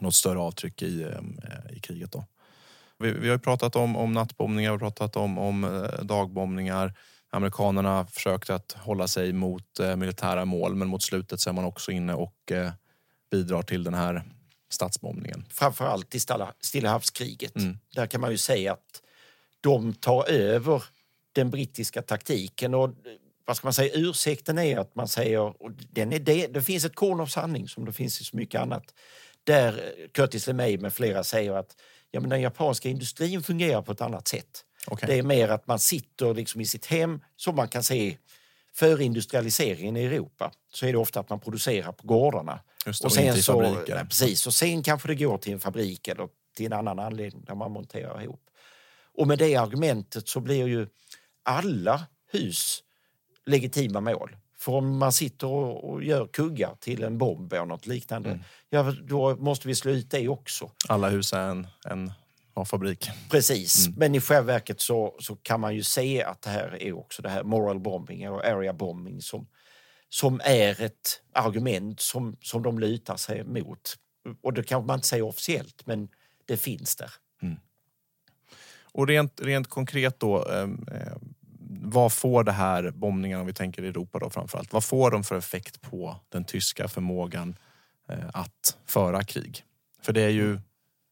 något större avtryck i, eh, i kriget. Då. Vi, vi har ju pratat om, om nattbombningar, vi har pratat om, om eh, dagbombningar. Amerikanerna försökte att hålla sig mot eh, militära mål men mot slutet så är man också inne och eh, bidrar till den här stadsbombningen. framförallt i Stilla havskriget. Mm. Där kan man ju säga att de tar över den brittiska taktiken. Och vad ska man säga, ursäkten är att man säger, och den är det, det finns ett korn av sanning som det finns i så mycket annat, där Curtis LeMay med flera säger att ja, men den japanska industrin fungerar på ett annat sätt. Okej. Det är mer att man sitter liksom i sitt hem, som man kan se före industrialiseringen i Europa, så är det ofta att man producerar på gårdarna. Just det, och inte i så, nej, precis, och sen kanske det går till en fabrik eller till en annan anledning där man monterar ihop. Och med det argumentet så blir ju alla hus legitima mål. För om man sitter och, gör kuggar till en bomb eller något liknande, Mm. ja, då måste vi slå ut det också. Alla hus är en, en fabrik. Precis, Mm. men i själva verket så, så kan man ju se att det här är också det här moral bombing och area bombing som, som är ett argument som, som de lutar sig mot. Och det kanske man inte säger officiellt, men det finns där. Och rent, rent konkret då, eh, eh, vad får det här bombningarna, om vi tänker Europa då framförallt, vad får de för effekt på den tyska förmågan eh, att föra krig? För det är ju,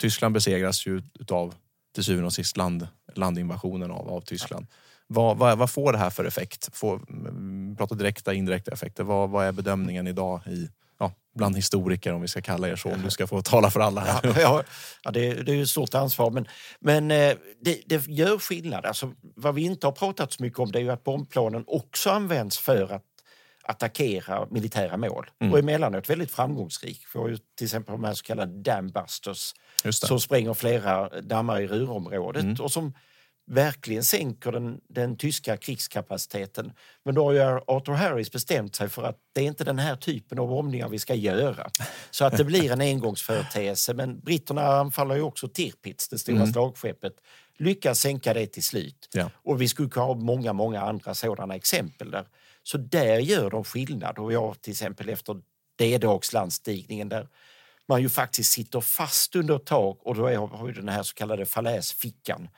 Tyskland besegras ju utav till syvende och sist land, landinvasionen av, av Tyskland. Vad, vad, vad får det här för effekt? Får, mm, prata direkta indirekta effekter. Vad, vad är bedömningen idag i, ja, bland historiker om vi ska kalla er så, om du ska få tala för alla här. Ja, ja, det, det är ju ett stort ansvar, men, men eh, det, det gör skillnad. Alltså, vad vi inte har pratat så mycket om det är ju att bombplanen också används för att attackera militära mål. Mm. Och emellanåt väldigt framgångsrik. Vi har ju till exempel de här så kallade dambusters som spränger flera dammar i Ruhrområdet och som verkligen sänker den, den tyska krigskapaciteten. Men då har ju Arthur Harris bestämt sig för att det är inte den här typen av bombningar vi ska göra. Så att det blir en engångsföreteelse. Men britterna anfaller ju också Tirpitz, det stora slagskeppet, lyckas sänka det till slut. Ja. Och vi skulle kunna ha många, många andra sådana exempel där. Så där gör de skillnad. Och jag till exempel efter D-dagslandstigningen där man ju faktiskt sitter fast under ett tak och då har vi den här så kallade falläsfickan.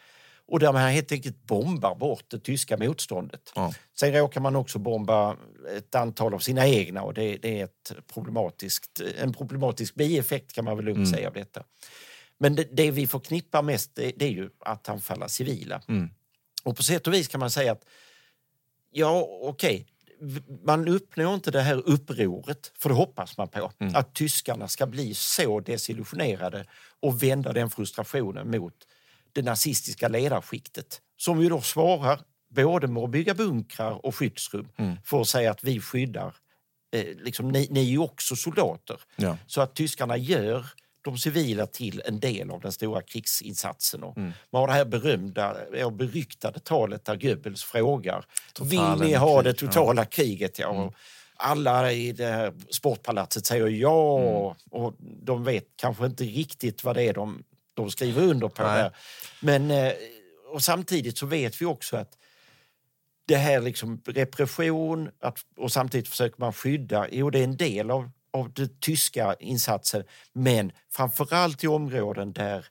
Och där man helt enkelt bombar bort det tyska motståndet. Ja. Sen råkar man också bomba ett antal av sina egna och det, det är ett problematiskt, en problematisk bieffekt kan man väl lugnt säga av detta. Men det, det vi förknippar mest det, det är ju att anfalla civila. Och på sätt och vis kan man säga att ja, okej, v- man uppnår inte det här upproret, för det hoppas man på, att tyskarna ska bli så desillusionerade och vända den frustrationen mot det nazistiska ledarskiktet som ju då svarar både med att bygga bunkrar och skyddsrum för att säga att vi skyddar, eh, liksom, ni, ni är ju också soldater. Ja. Så att tyskarna gör de civila till en del av den stora krigsinsatsen. Och Man har det här berömda och beryktade talet där Goebbels frågar Totalen Vill ni ha krig, det totala kriget? Ja. Och Alla i det här sportpalatset säger ja och de vet kanske inte riktigt vad det är de, de skriver under på. Nej. Där. Men, eh, och samtidigt så vet vi också att det här liksom repression att, och samtidigt försöker man skydda. Jo, det är en del av, av den tyska insatsen, men framförallt i områden där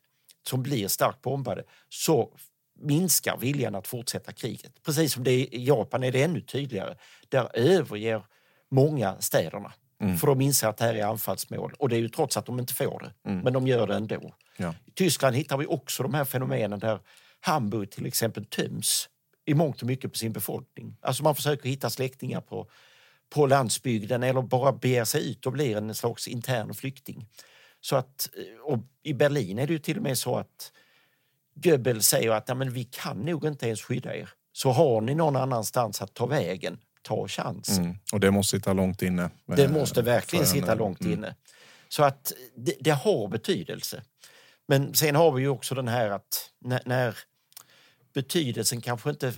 som blir starkt bombade så minskar viljan att fortsätta kriget. Precis som det i Japan är det ännu tydligare. Där överger många städerna. Mm. För de inser att det här är anfallsmål. Och det är ju trots att de inte får det. Mm. Men de gör det ändå. Ja. I Tyskland hittar vi också de här fenomenen där Hamburg till exempel töms i mångt och mycket på sin befolkning. Alltså man försöker hitta släktingar på, på landsbygden eller bara beger sig ut och blir en slags intern flykting. Så att, och I Berlin är det ju till och med så att Goebbels säger att ja, men vi kan nog inte ens skydda er. Så har ni någon annanstans att ta vägen, ta chansen. Mm. Och det måste sitta långt inne? Det måste verkligen sitta långt mm. inne. Så att det, det, har betydelse. Men sen har vi ju också den här att när, när betydelsen kanske inte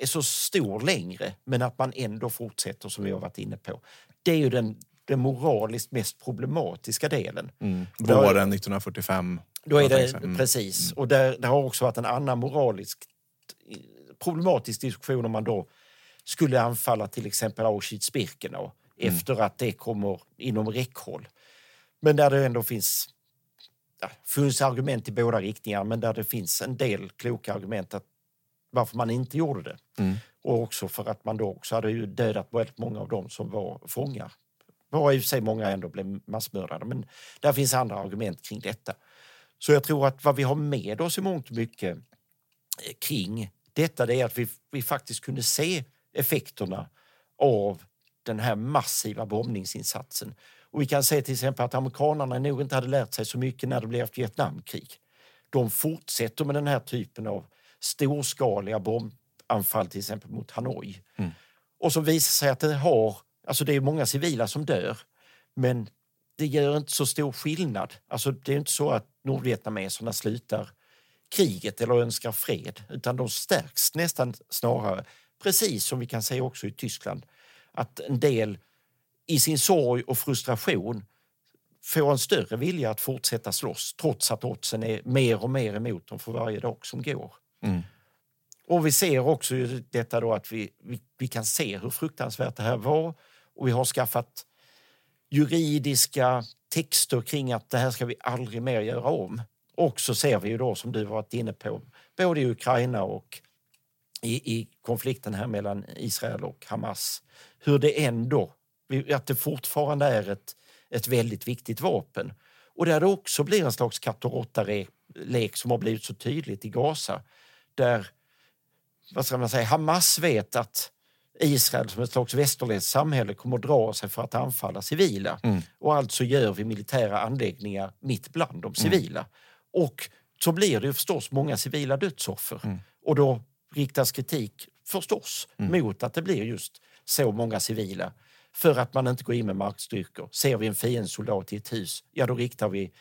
är så stor längre, men att man ändå fortsätter som vi har varit inne på. Det är ju den, den moraliskt mest problematiska delen. Mm. Våren 1945. Då är det, mm. Precis. Och det, det har också varit en annan moralisk problematisk diskussion om man då skulle anfalla till exempel Auschwitz-Birkenau mm. efter att det kommer inom räckhåll. Men där det ändå finns ja, funnits argument i båda riktningar men där det finns en del kloka argument att varför man inte gjorde det. Mm. Och också för att man då också hade ju dödat väldigt många av dem som var fångar. Var i och för sig många ändå blev massmördade, men där finns andra argument kring detta. Så jag tror att vad vi har med oss i mångt och mycket eh, kring detta det är att vi, vi faktiskt kunde se effekterna av den här massiva bombningsinsatsen. Och vi kan se till exempel att amerikanerna nog inte hade lärt sig så mycket när det blev ett Vietnamkrig. De fortsätter med den här typen av storskaliga bombanfall till exempel mot Hanoi. Mm. Och som visar sig att det har, alltså det är många civila som dör, men det gör inte så stor skillnad. Alltså det är inte så att nordvietnameserna slutar kriget eller önskar fred, utan de stärks nästan snarare. Precis som vi kan se också i Tyskland, att en del i sin sorg och frustration får en större vilja att fortsätta slåss trots att oddsen är mer och mer emot dem för varje dag som går. Mm. Och vi ser också detta då att vi, vi, vi, kan se hur fruktansvärt det här var och vi har skaffat juridiska texter kring att det här ska vi aldrig mer göra om. Och så ser vi ju då, som du varit inne på, både i Ukraina och i, i konflikten här mellan Israel och Hamas, hur det ändå, att det fortfarande är ett, ett väldigt viktigt vapen. Och där det också blir en slags katt och råtta-lek som har blivit så tydligt i Gaza där vad ska man säga, Hamas vet att Israel som ett slags västerländskt samhälle kommer att dra sig för att anfalla civila. Mm. Och alltså gör vi militära anläggningar mitt bland de mm. civila. Mm. Och så blir det förstås många civila dödsoffer. Mm. Och då riktas kritik förstås mm. mot att det blir just så många civila. För att man inte går in med markstyrkor. Ser vi en fiendesoldat i ett hus, ja då riktar vi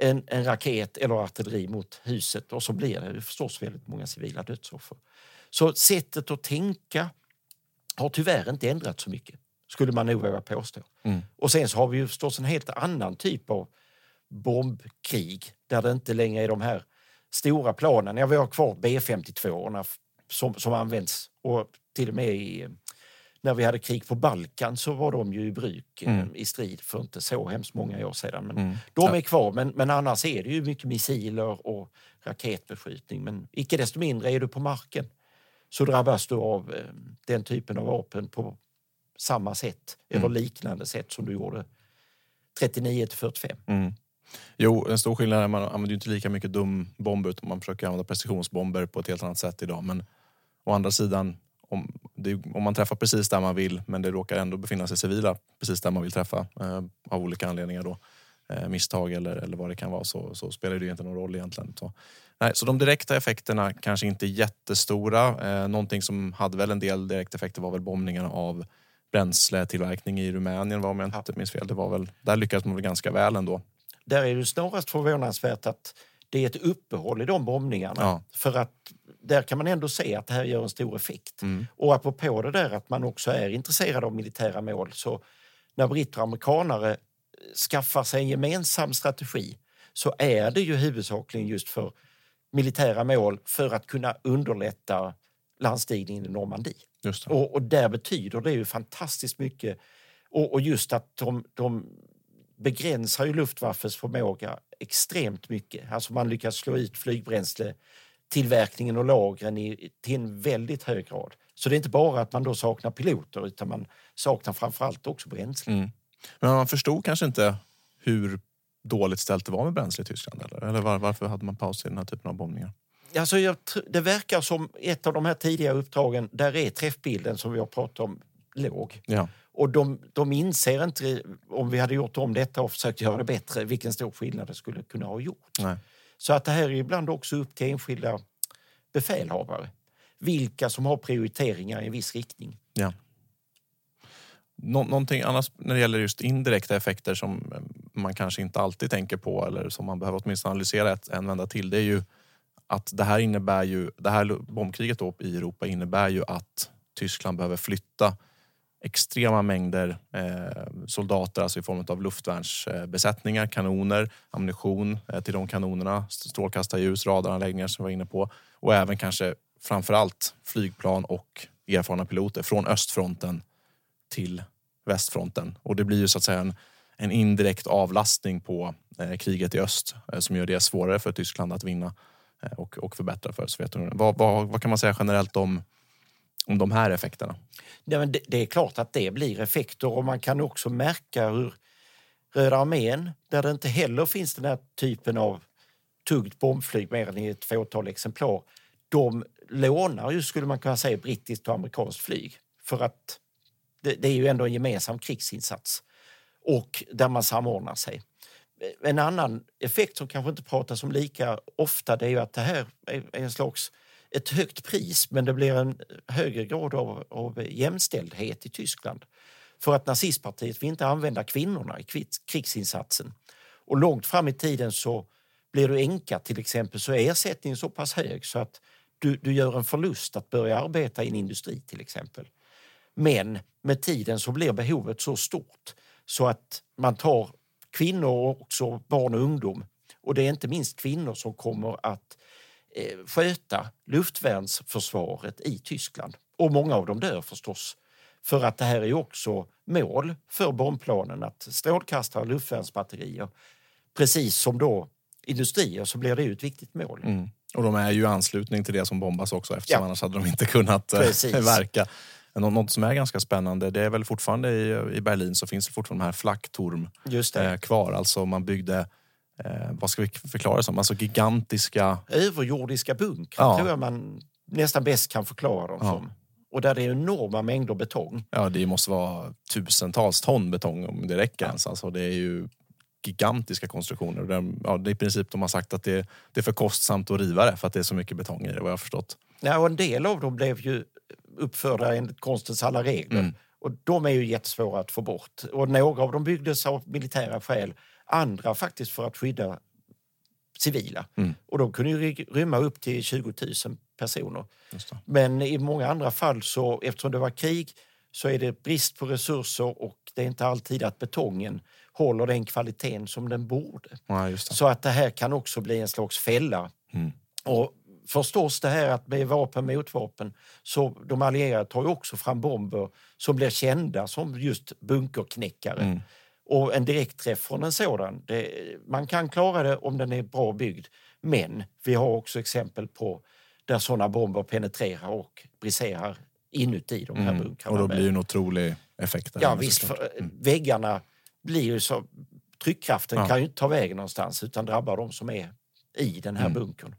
en, en raket eller artilleri mot huset och så blir det förstås väldigt många civila dödsoffer. Så sättet att tänka har tyvärr inte ändrats så mycket, skulle man nog våga påstå. Mm. Och sen så har vi ju förstås en helt annan typ av bombkrig där det inte längre är de här stora planen. Ja, vi har kvar B52 som, som används och till och med i när vi hade krig på Balkan så var de ju i bruk eh, mm. i strid för inte så hemskt många år sedan. Men mm. De är kvar, men, men annars är det ju mycket missiler och raketbeskjutning. Men icke desto mindre är du på marken så drabbas du av eh, den typen av vapen på samma sätt mm. eller liknande sätt som du gjorde 39 till 45. Mm. Jo, en stor skillnad är att man använder inte lika mycket dumbomber utan man försöker använda precisionsbomber på ett helt annat sätt idag. Men å andra sidan, om, det, om man träffar precis där man vill men det råkar ändå befinna sig civila precis där man vill träffa eh, av olika anledningar då, eh, misstag eller, eller vad det kan vara så, så spelar det ju inte någon roll egentligen. Så, nej, så de direkta effekterna kanske inte är jättestora. Eh, någonting som hade väl en del direkteffekter var väl bombningarna av bränsletillverkning i Rumänien var om jag inte minns fel. Det var väl, där lyckades man väl ganska väl ändå. Där är det snarast förvånansvärt att det är ett uppehåll i de bombningarna. Ja. För att där kan man ändå se att det här gör en stor effekt. Mm. Och apropå det där att man också är intresserad av militära mål så när britter och amerikanare skaffar sig en gemensam strategi så är det ju huvudsakligen just för militära mål för att kunna underlätta landstigningen i Normandie. Och, och där betyder det ju fantastiskt mycket. Och, och just att de, de begränsar ju Luftwaffes förmåga extremt mycket. Alltså man lyckas slå ut flygbränsle tillverkningen och lagren i, till en väldigt hög grad. Så det är inte bara att man då saknar piloter utan man saknar framförallt också bränsle. Mm. Men man förstod kanske inte hur dåligt ställt det var med bränsle i Tyskland? Eller, eller var, varför hade man paus i den här typen av bombningar? Alltså jag, det verkar som ett av de här tidiga uppdragen, där är träffbilden som vi har pratat om låg. Ja. Och de, de inser inte, om vi hade gjort om detta och försökt göra det bättre, vilken stor skillnad det skulle kunna ha gjort. Nej. Så att det här är ibland också upp till enskilda befälhavare. Vilka som har prioriteringar i en viss riktning. Ja. Nå någonting annat när det gäller just indirekta effekter som eh, man kanske inte alltid tänker på eller som man behöver åtminstone analysera ett, en vända till. Det är ju att det här innebär ju, det här bombkriget då i Europa innebär ju att Tyskland behöver flytta extrema mängder eh, soldater, alltså i form av luftvärnsbesättningar, kanoner, ammunition eh, till de kanonerna, strålkastarljus, radaranläggningar som vi var inne på och även kanske framförallt flygplan och erfarna piloter från östfronten till västfronten. Och det blir ju så att säga en, en indirekt avlastning på eh, kriget i öst eh, som gör det svårare för Tyskland att vinna eh, och, och förbättra för Sovjetunionen. Vad, vad, vad kan man säga generellt om, om de här effekterna? Ja, men det, det, är klart att det blir effekter och man kan också märka hur Röda armén, där det inte heller finns den här typen av tungt bombflyg mer än i ett fåtal exemplar, de lånar ju, skulle man kunna säga, brittiskt och amerikanskt flyg. För att det, det, är ju ändå en gemensam krigsinsats och där man samordnar sig. En annan effekt som kanske inte pratas om lika ofta det är ju att det här är en slags ett högt pris men det blir en högre grad av, av jämställdhet i Tyskland. För att nazistpartiet vill inte använda kvinnorna i krigsinsatsen. Och långt fram i tiden så blir du änka till exempel så är ersättningen så pass hög så att du, du gör en förlust att börja arbeta i en industri till exempel. Men med tiden så blir behovet så stort så att man tar kvinnor och också barn och ungdom. Och det är inte minst kvinnor som kommer att sköta luftvärnsförsvaret i Tyskland. Och många av dem dör förstås. För att det här är också mål för bombplanen att strålkastare och luftvärnsbatterier precis som då industrier så blir det ju ett viktigt mål. Mm. Och de är ju i anslutning till det som bombas också eftersom ja. annars hade de inte kunnat eh, Precis. verka. Något som är ganska spännande, det är väl fortfarande i, Berlin så finns det fortfarande de här Flakturm eh, kvar. Alltså man byggde, eh, vad ska vi förklara det som, alltså gigantiska... Överjordiska bunkrar ja. tror jag man nästan bäst kan förklara dem ja. som. Och där det är enorma mängder betong. Ja, det måste vara tusentals ton betong om det räcker ja. ens. Alltså, det är ju gigantiska konstruktioner. De, ja, det är I princip de har sagt att det, det, är för kostsamt att riva det för att det är så mycket betong i det, vad jag har förstått. Ja, och en del av dem blev ju uppförda enligt konstens alla regler. Mm. Och de är ju jättesvåra att få bort. Och några av dem byggdes av militära skäl, andra faktiskt för att skydda civila. Mm. Och de kunde ju rymma upp till 20 000 personer. Men i många andra fall, så eftersom det var krig, så är det brist på resurser och det är inte alltid att betongen håller den kvaliteten som den borde. Ja, så att det här kan också bli en slags fälla. Mm. Och förstås det här att med vapen mot vapen, så de allierade tar ju också fram bomber som blir kända som just bunkerknäckare. Mm. Och en direktträff från en sådan, det, man kan klara det om den är bra byggd. Men vi har också exempel på där sådana bomber penetrerar och briserar inuti de här mm. bunkrarna. Och då blir det en otrolig effekt. Ja visst, för mm. väggarna blir ju så... Tryckkraften ja. kan ju inte ta vägen någonstans utan drabbar de som är i den här mm. bunkern.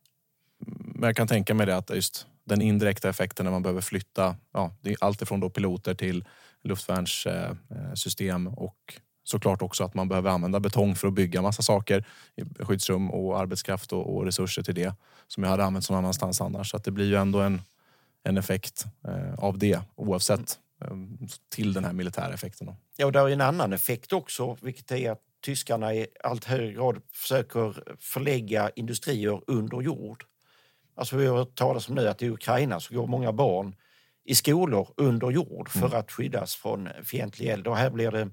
Men jag kan tänka mig det att just den indirekta effekten när man behöver flytta ja, allt ifrån då piloter till luftvärnssystem och såklart också att man behöver använda betong för att bygga massa saker, skyddsrum och arbetskraft och, och resurser till det som jag hade använt någon annanstans annars. Så det blir ju ändå en, en effekt eh, av det oavsett eh, till den här militära effekten. Då. Ja, och det är en annan effekt också, vilket är att tyskarna i allt högre grad försöker förlägga industrier under jord. Alltså vi har hört talas om nu att i Ukraina så går många barn i skolor under jord för mm. att skyddas från fientlig eld. Och här blir det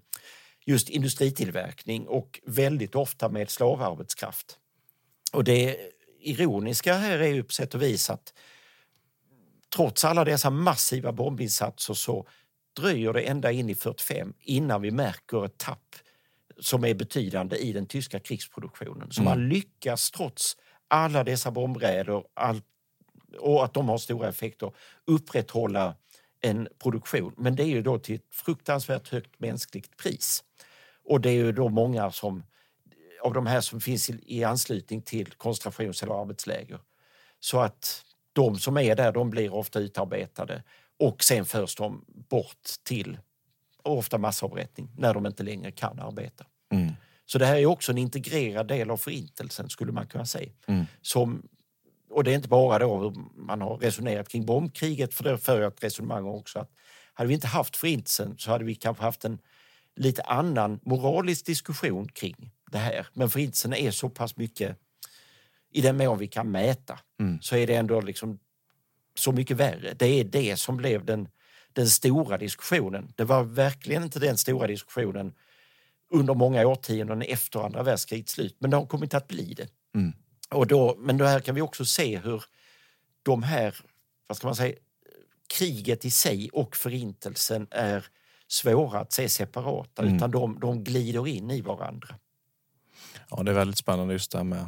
just industritillverkning och väldigt ofta med slavarbetskraft. Och det ironiska här är ju på sätt och vis att trots alla dessa massiva bombinsatser så dröjer det ända in i 45 innan vi märker ett tapp som är betydande i den tyska krigsproduktionen. Så man lyckas trots alla dessa bombräder all, och att de har stora effekter upprätthålla en produktion. Men det är ju då till ett fruktansvärt högt mänskligt pris. Och det är ju då många som av de här som finns i, i anslutning till koncentrations eller arbetsläger. Så att de som är där de blir ofta utarbetade och sen förs de bort till ofta massavrättning när de inte längre kan arbeta. Mm. Så det här är också en integrerad del av förintelsen skulle man kunna säga. Mm. Som, och det är inte bara då hur man har resonerat kring bombkriget, för det för jag ett resonemang också att hade vi inte haft förintelsen så hade vi kanske haft en lite annan moralisk diskussion kring det här. Men förintelsen är så pass mycket, i den mån vi kan mäta, Mm. så är det ändå liksom så mycket värre. Det är det som blev den, den stora diskussionen. Det var verkligen inte den stora diskussionen under många årtionden efter andra världskrigets slut, men det har kommit att bli det. Mm. Och då, men då här kan vi också se hur de här, vad ska man säga, kriget i sig och förintelsen är svåra att se separata, Mm. utan de, de glider in i varandra. Ja, det är väldigt spännande just det här med,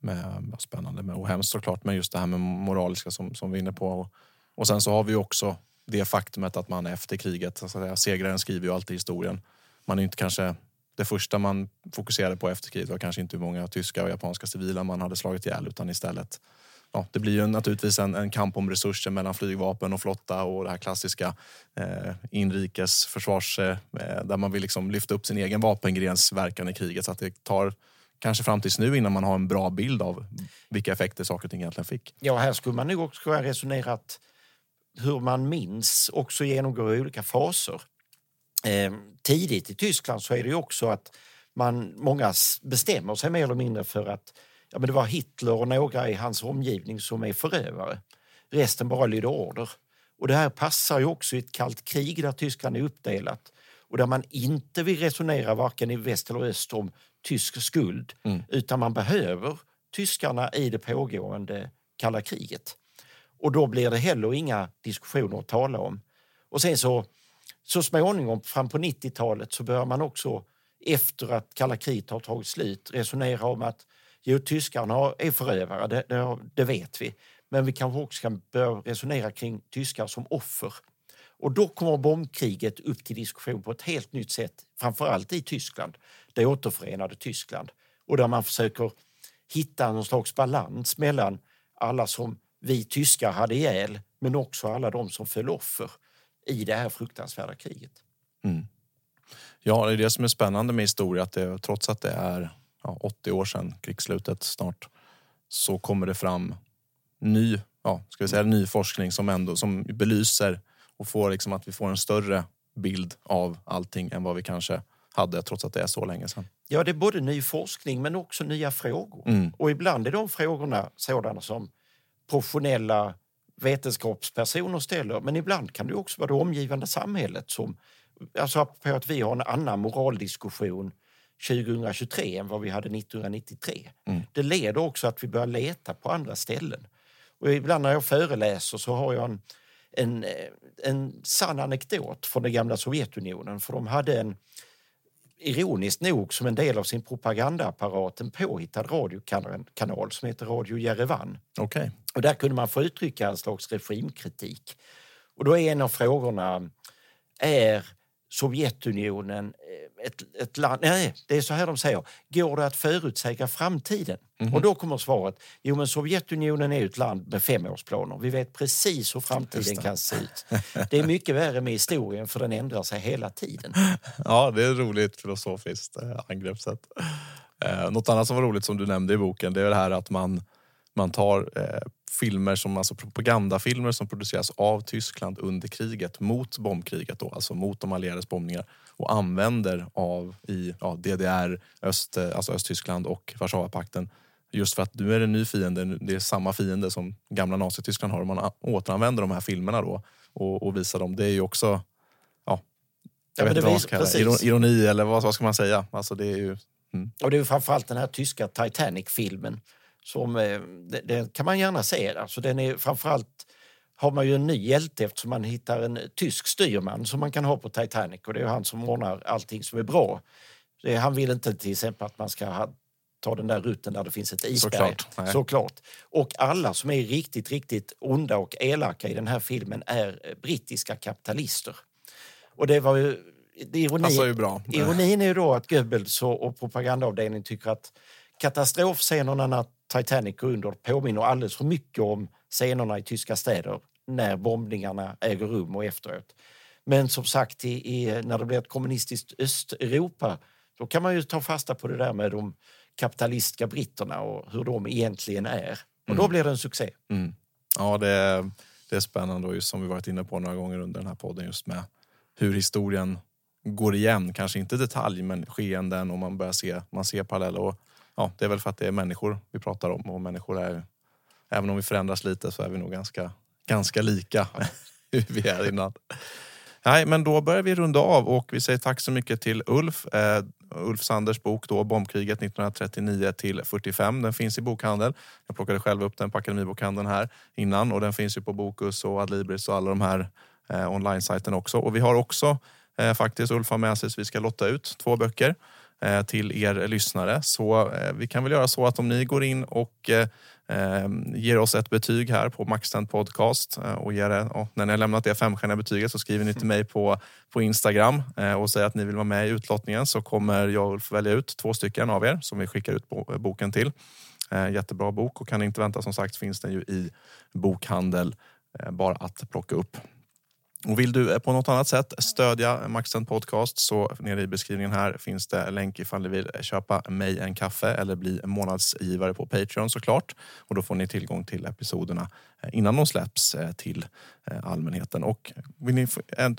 med spännande med, och hemskt såklart, men just det här med moraliska som, som vi är inne på. Och, och sen så har vi också det faktumet att man efter kriget, så att säga, segraren skriver ju alltid historien. Man är inte kanske, det första man fokuserade på efter kriget var kanske inte hur många tyska och japanska civila man hade slagit ihjäl utan istället Ja, det blir ju naturligtvis en, en kamp om resurser mellan flygvapen och flotta och det här klassiska eh, inrikesförsvars eh, eh där man vill liksom lyfta upp sin egen vapengrens verkan i kriget så att det tar kanske fram tills nu innan man har en bra bild av vilka effekter saker och ting egentligen fick. Ja, här skulle man nog också kunna resonera att hur man minns också genomgår olika faser. Eh, tidigt i Tyskland så är det ju också att man, många bestämmer sig mer eller mindre för att ja, men det var Hitler och några i hans omgivning som är förövare. Resten bara lyder order. Och det här passar ju också i ett kallt krig där Tyskland är uppdelat och där man inte vill resonera varken i väst eller öst om tysk skuld utan man behöver tyskarna i det pågående kalla kriget. Och då blir det heller inga diskussioner att tala om. Och sen så, så småningom, fram på 90-talet, så börjar man också efter att kalla kriget har tagit slut resonera om att jo, tyskarna har- är förövare, det, det, det vet vi. Men vi kanske också kan börja resonera kring tyskar som offer. Och då kommer bombkriget upp till diskussion på ett helt nytt sätt, framförallt i Tyskland, det återförenade Tyskland. Och där man försöker hitta någon slags balans mellan alla som vi tyskar hade ihjäl, men också alla de som föll offer i det här fruktansvärda kriget. Mm. Ja, det är det som är spännande med historia, att det, trots att det är ja, 80 år sedan krigsslutet snart, så kommer det fram ny, ja, ska vi säga, ny forskning som ändå som belyser och får liksom att vi får en större bild av allting än vad vi kanske hade, trots att det är så länge sedan. Ja, det är både ny forskning men också nya frågor. Mm. Och ibland är de frågorna sådana som professionella vetenskapspersoner ställer, men ibland kan det också vara det omgivande samhället som... Alltså på att vi har en annan moraldiskussion 2023 än vad vi hade 1993. Det leder också att vi börjar leta på andra ställen. Och ibland när jag föreläser så har jag en, en, eh, en sann anekdot från det gamla Sovjetunionen. För de hade en, ironiskt nog som en del av sin propagandaapparat en påhittad radiokanal som heter Radio Jerevan. Okej. Och där kunde man få uttrycka en slags regimkritik. Och då är en av frågorna, är Sovjetunionen eh, ett, ett land... Nej, det är så här de säger. Går det att förutsäga framtiden? Och då kommer svaret, jo men Sovjetunionen är ett land med femårsplaner. Vi vet precis hur framtiden kan se ut. Det är mycket värre med historien för den ändrar sig hela tiden. Ja, det är ett roligt filosofiskt eh, angreppssätt. Eh, något annat som var roligt som du nämnde i boken, det är det här att man, man tar eh, filmer som alltså propagandafilmer som produceras av Tyskland under kriget mot bombkriget, då, alltså mot de allierades bombningar och använder av i ja, DDR, Öst, eh, alltså Östtyskland och Warszawapakten. Just för att nu är det en ny fiende, det är samma fiende som gamla Nazityskland har och man återanvänder de här filmerna då och, och visar dem. Det är ju också ja, Ja, jag men vet inte vad man ska kalla Ironi eller vad, vad ska man säga? Alltså det är ju... Mm. Och det är framförallt den här tyska Titanic-filmen. Som eh, det, det kan man gärna se. Alltså den är framförallt har man ju en ny hjälte eftersom man hittar en tysk styrman som man kan ha på Titanic och det är han som ordnar allting som är bra. Han vill inte till exempel att man ska ha, ta den där rutten där det finns ett isberg. Såklart. Såklart. Och alla som är riktigt, riktigt onda och elaka i den här filmen är brittiska kapitalister. Och det var ju... Det ironi, Passar ju bra. Ironin är ju då att Goebbels och, och propagandaavdelningen tycker att katastrofscenerna när Titanic går under påminner alldeles för mycket om scenerna i tyska städer när bombningarna äger rum och efteråt. Men som sagt, i, i, när det blir ett kommunistiskt Östeuropa då kan man ju ta fasta på det där med de kapitalistiska britterna och hur de egentligen är. Och då Mm. blir det en succé. Mm. Ja, det är, det är spännande och just som vi varit inne på några gånger under den här podden just med hur historien går igen. Kanske inte detalj, men skeenden och man börjar se, man ser paralleller. Och, ja, det är väl för att det är människor vi pratar om och människor är, även om vi förändras lite så är vi nog ganska, ganska lika hur vi är innan. Nej, men då börjar vi runda av och vi säger tack så mycket till Ulf. Eh, Ulf Sanders bok då, Bombkriget 1939 till 45. Den finns i bokhandeln. Jag plockade själv upp den på Akademibokhandeln här innan och den finns ju på Bokus och Adlibris och alla de här eh, online-sajterna också. Och vi har också eh, faktiskt, Ulf har med sig, så vi ska lotta ut två böcker Eh, till er lyssnare. Så eh, vi kan väl göra så att om ni går in och eh, ger oss ett betyg här på Maxtent Podcast och ger det, och när ni har lämnat det femstjärniga betyget så skriver ni till mig på, på Instagram och säger att ni vill vara med i utlottningen så kommer jag och Ulf välja ut två stycken av er som vi skickar ut boken till. Jättebra bok och kan ni inte vänta som sagt finns den ju i bokhandel bara att plocka upp. Och vill du eh, på något annat sätt stödja Maxent Podcast så nere i beskrivningen här finns det en länk ifall du vill eh, köpa mig en kaffe eller bli månadsgivare på Patreon såklart. Och då får ni tillgång till episoderna innan de släpps eh, till eh, allmänheten. Och vill ni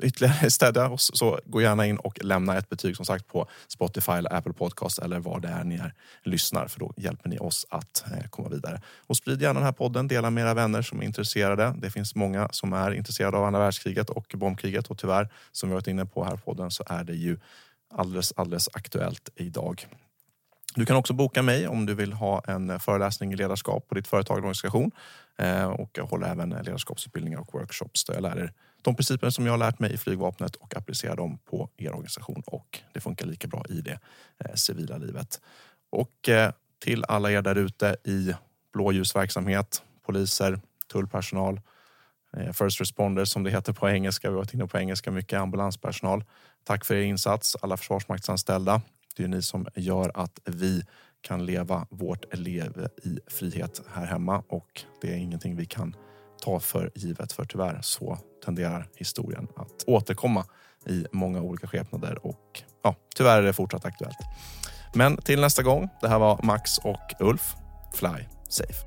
ytterligare stödja oss så gå gärna in och lämna ett betyg som sagt på Spotify eller Apple Podcast eller var det är ni är, lyssnar för då hjälper ni oss att eh, komma vidare. Och sprid gärna den här podden, dela med era vänner som är intresserade. Det finns många som är intresserade av andra världskriget och bombkriget och tyvärr, som vi varit inne på här på podden, så är det ju alldeles, alldeles aktuellt idag. Du kan också boka mig om du vill ha en föreläsning i ledarskap på ditt företag eller organisation. Eh, och jag håller även ledarskapsutbildningar och workshops där jag lär er de principer som jag har lärt mig i flygvapnet och applicerar dem på er organisation. Och det funkar lika bra i det eh, civila livet. Och eh, till alla er där ute i blåljusverksamhet, poliser, tullpersonal, First responders som det heter på engelska. Vi har varit inne på engelska mycket. Ambulanspersonal. Tack för er insats. Alla försvarsmaktsanställda. Det är ni som gör att vi kan leva vårt liv i frihet här hemma och det är ingenting vi kan ta för givet för tyvärr så tenderar historien att återkomma i många olika skepnader och ja, tyvärr är det fortsatt aktuellt. Men till nästa gång. Det här var Max och Ulf. Fly safe.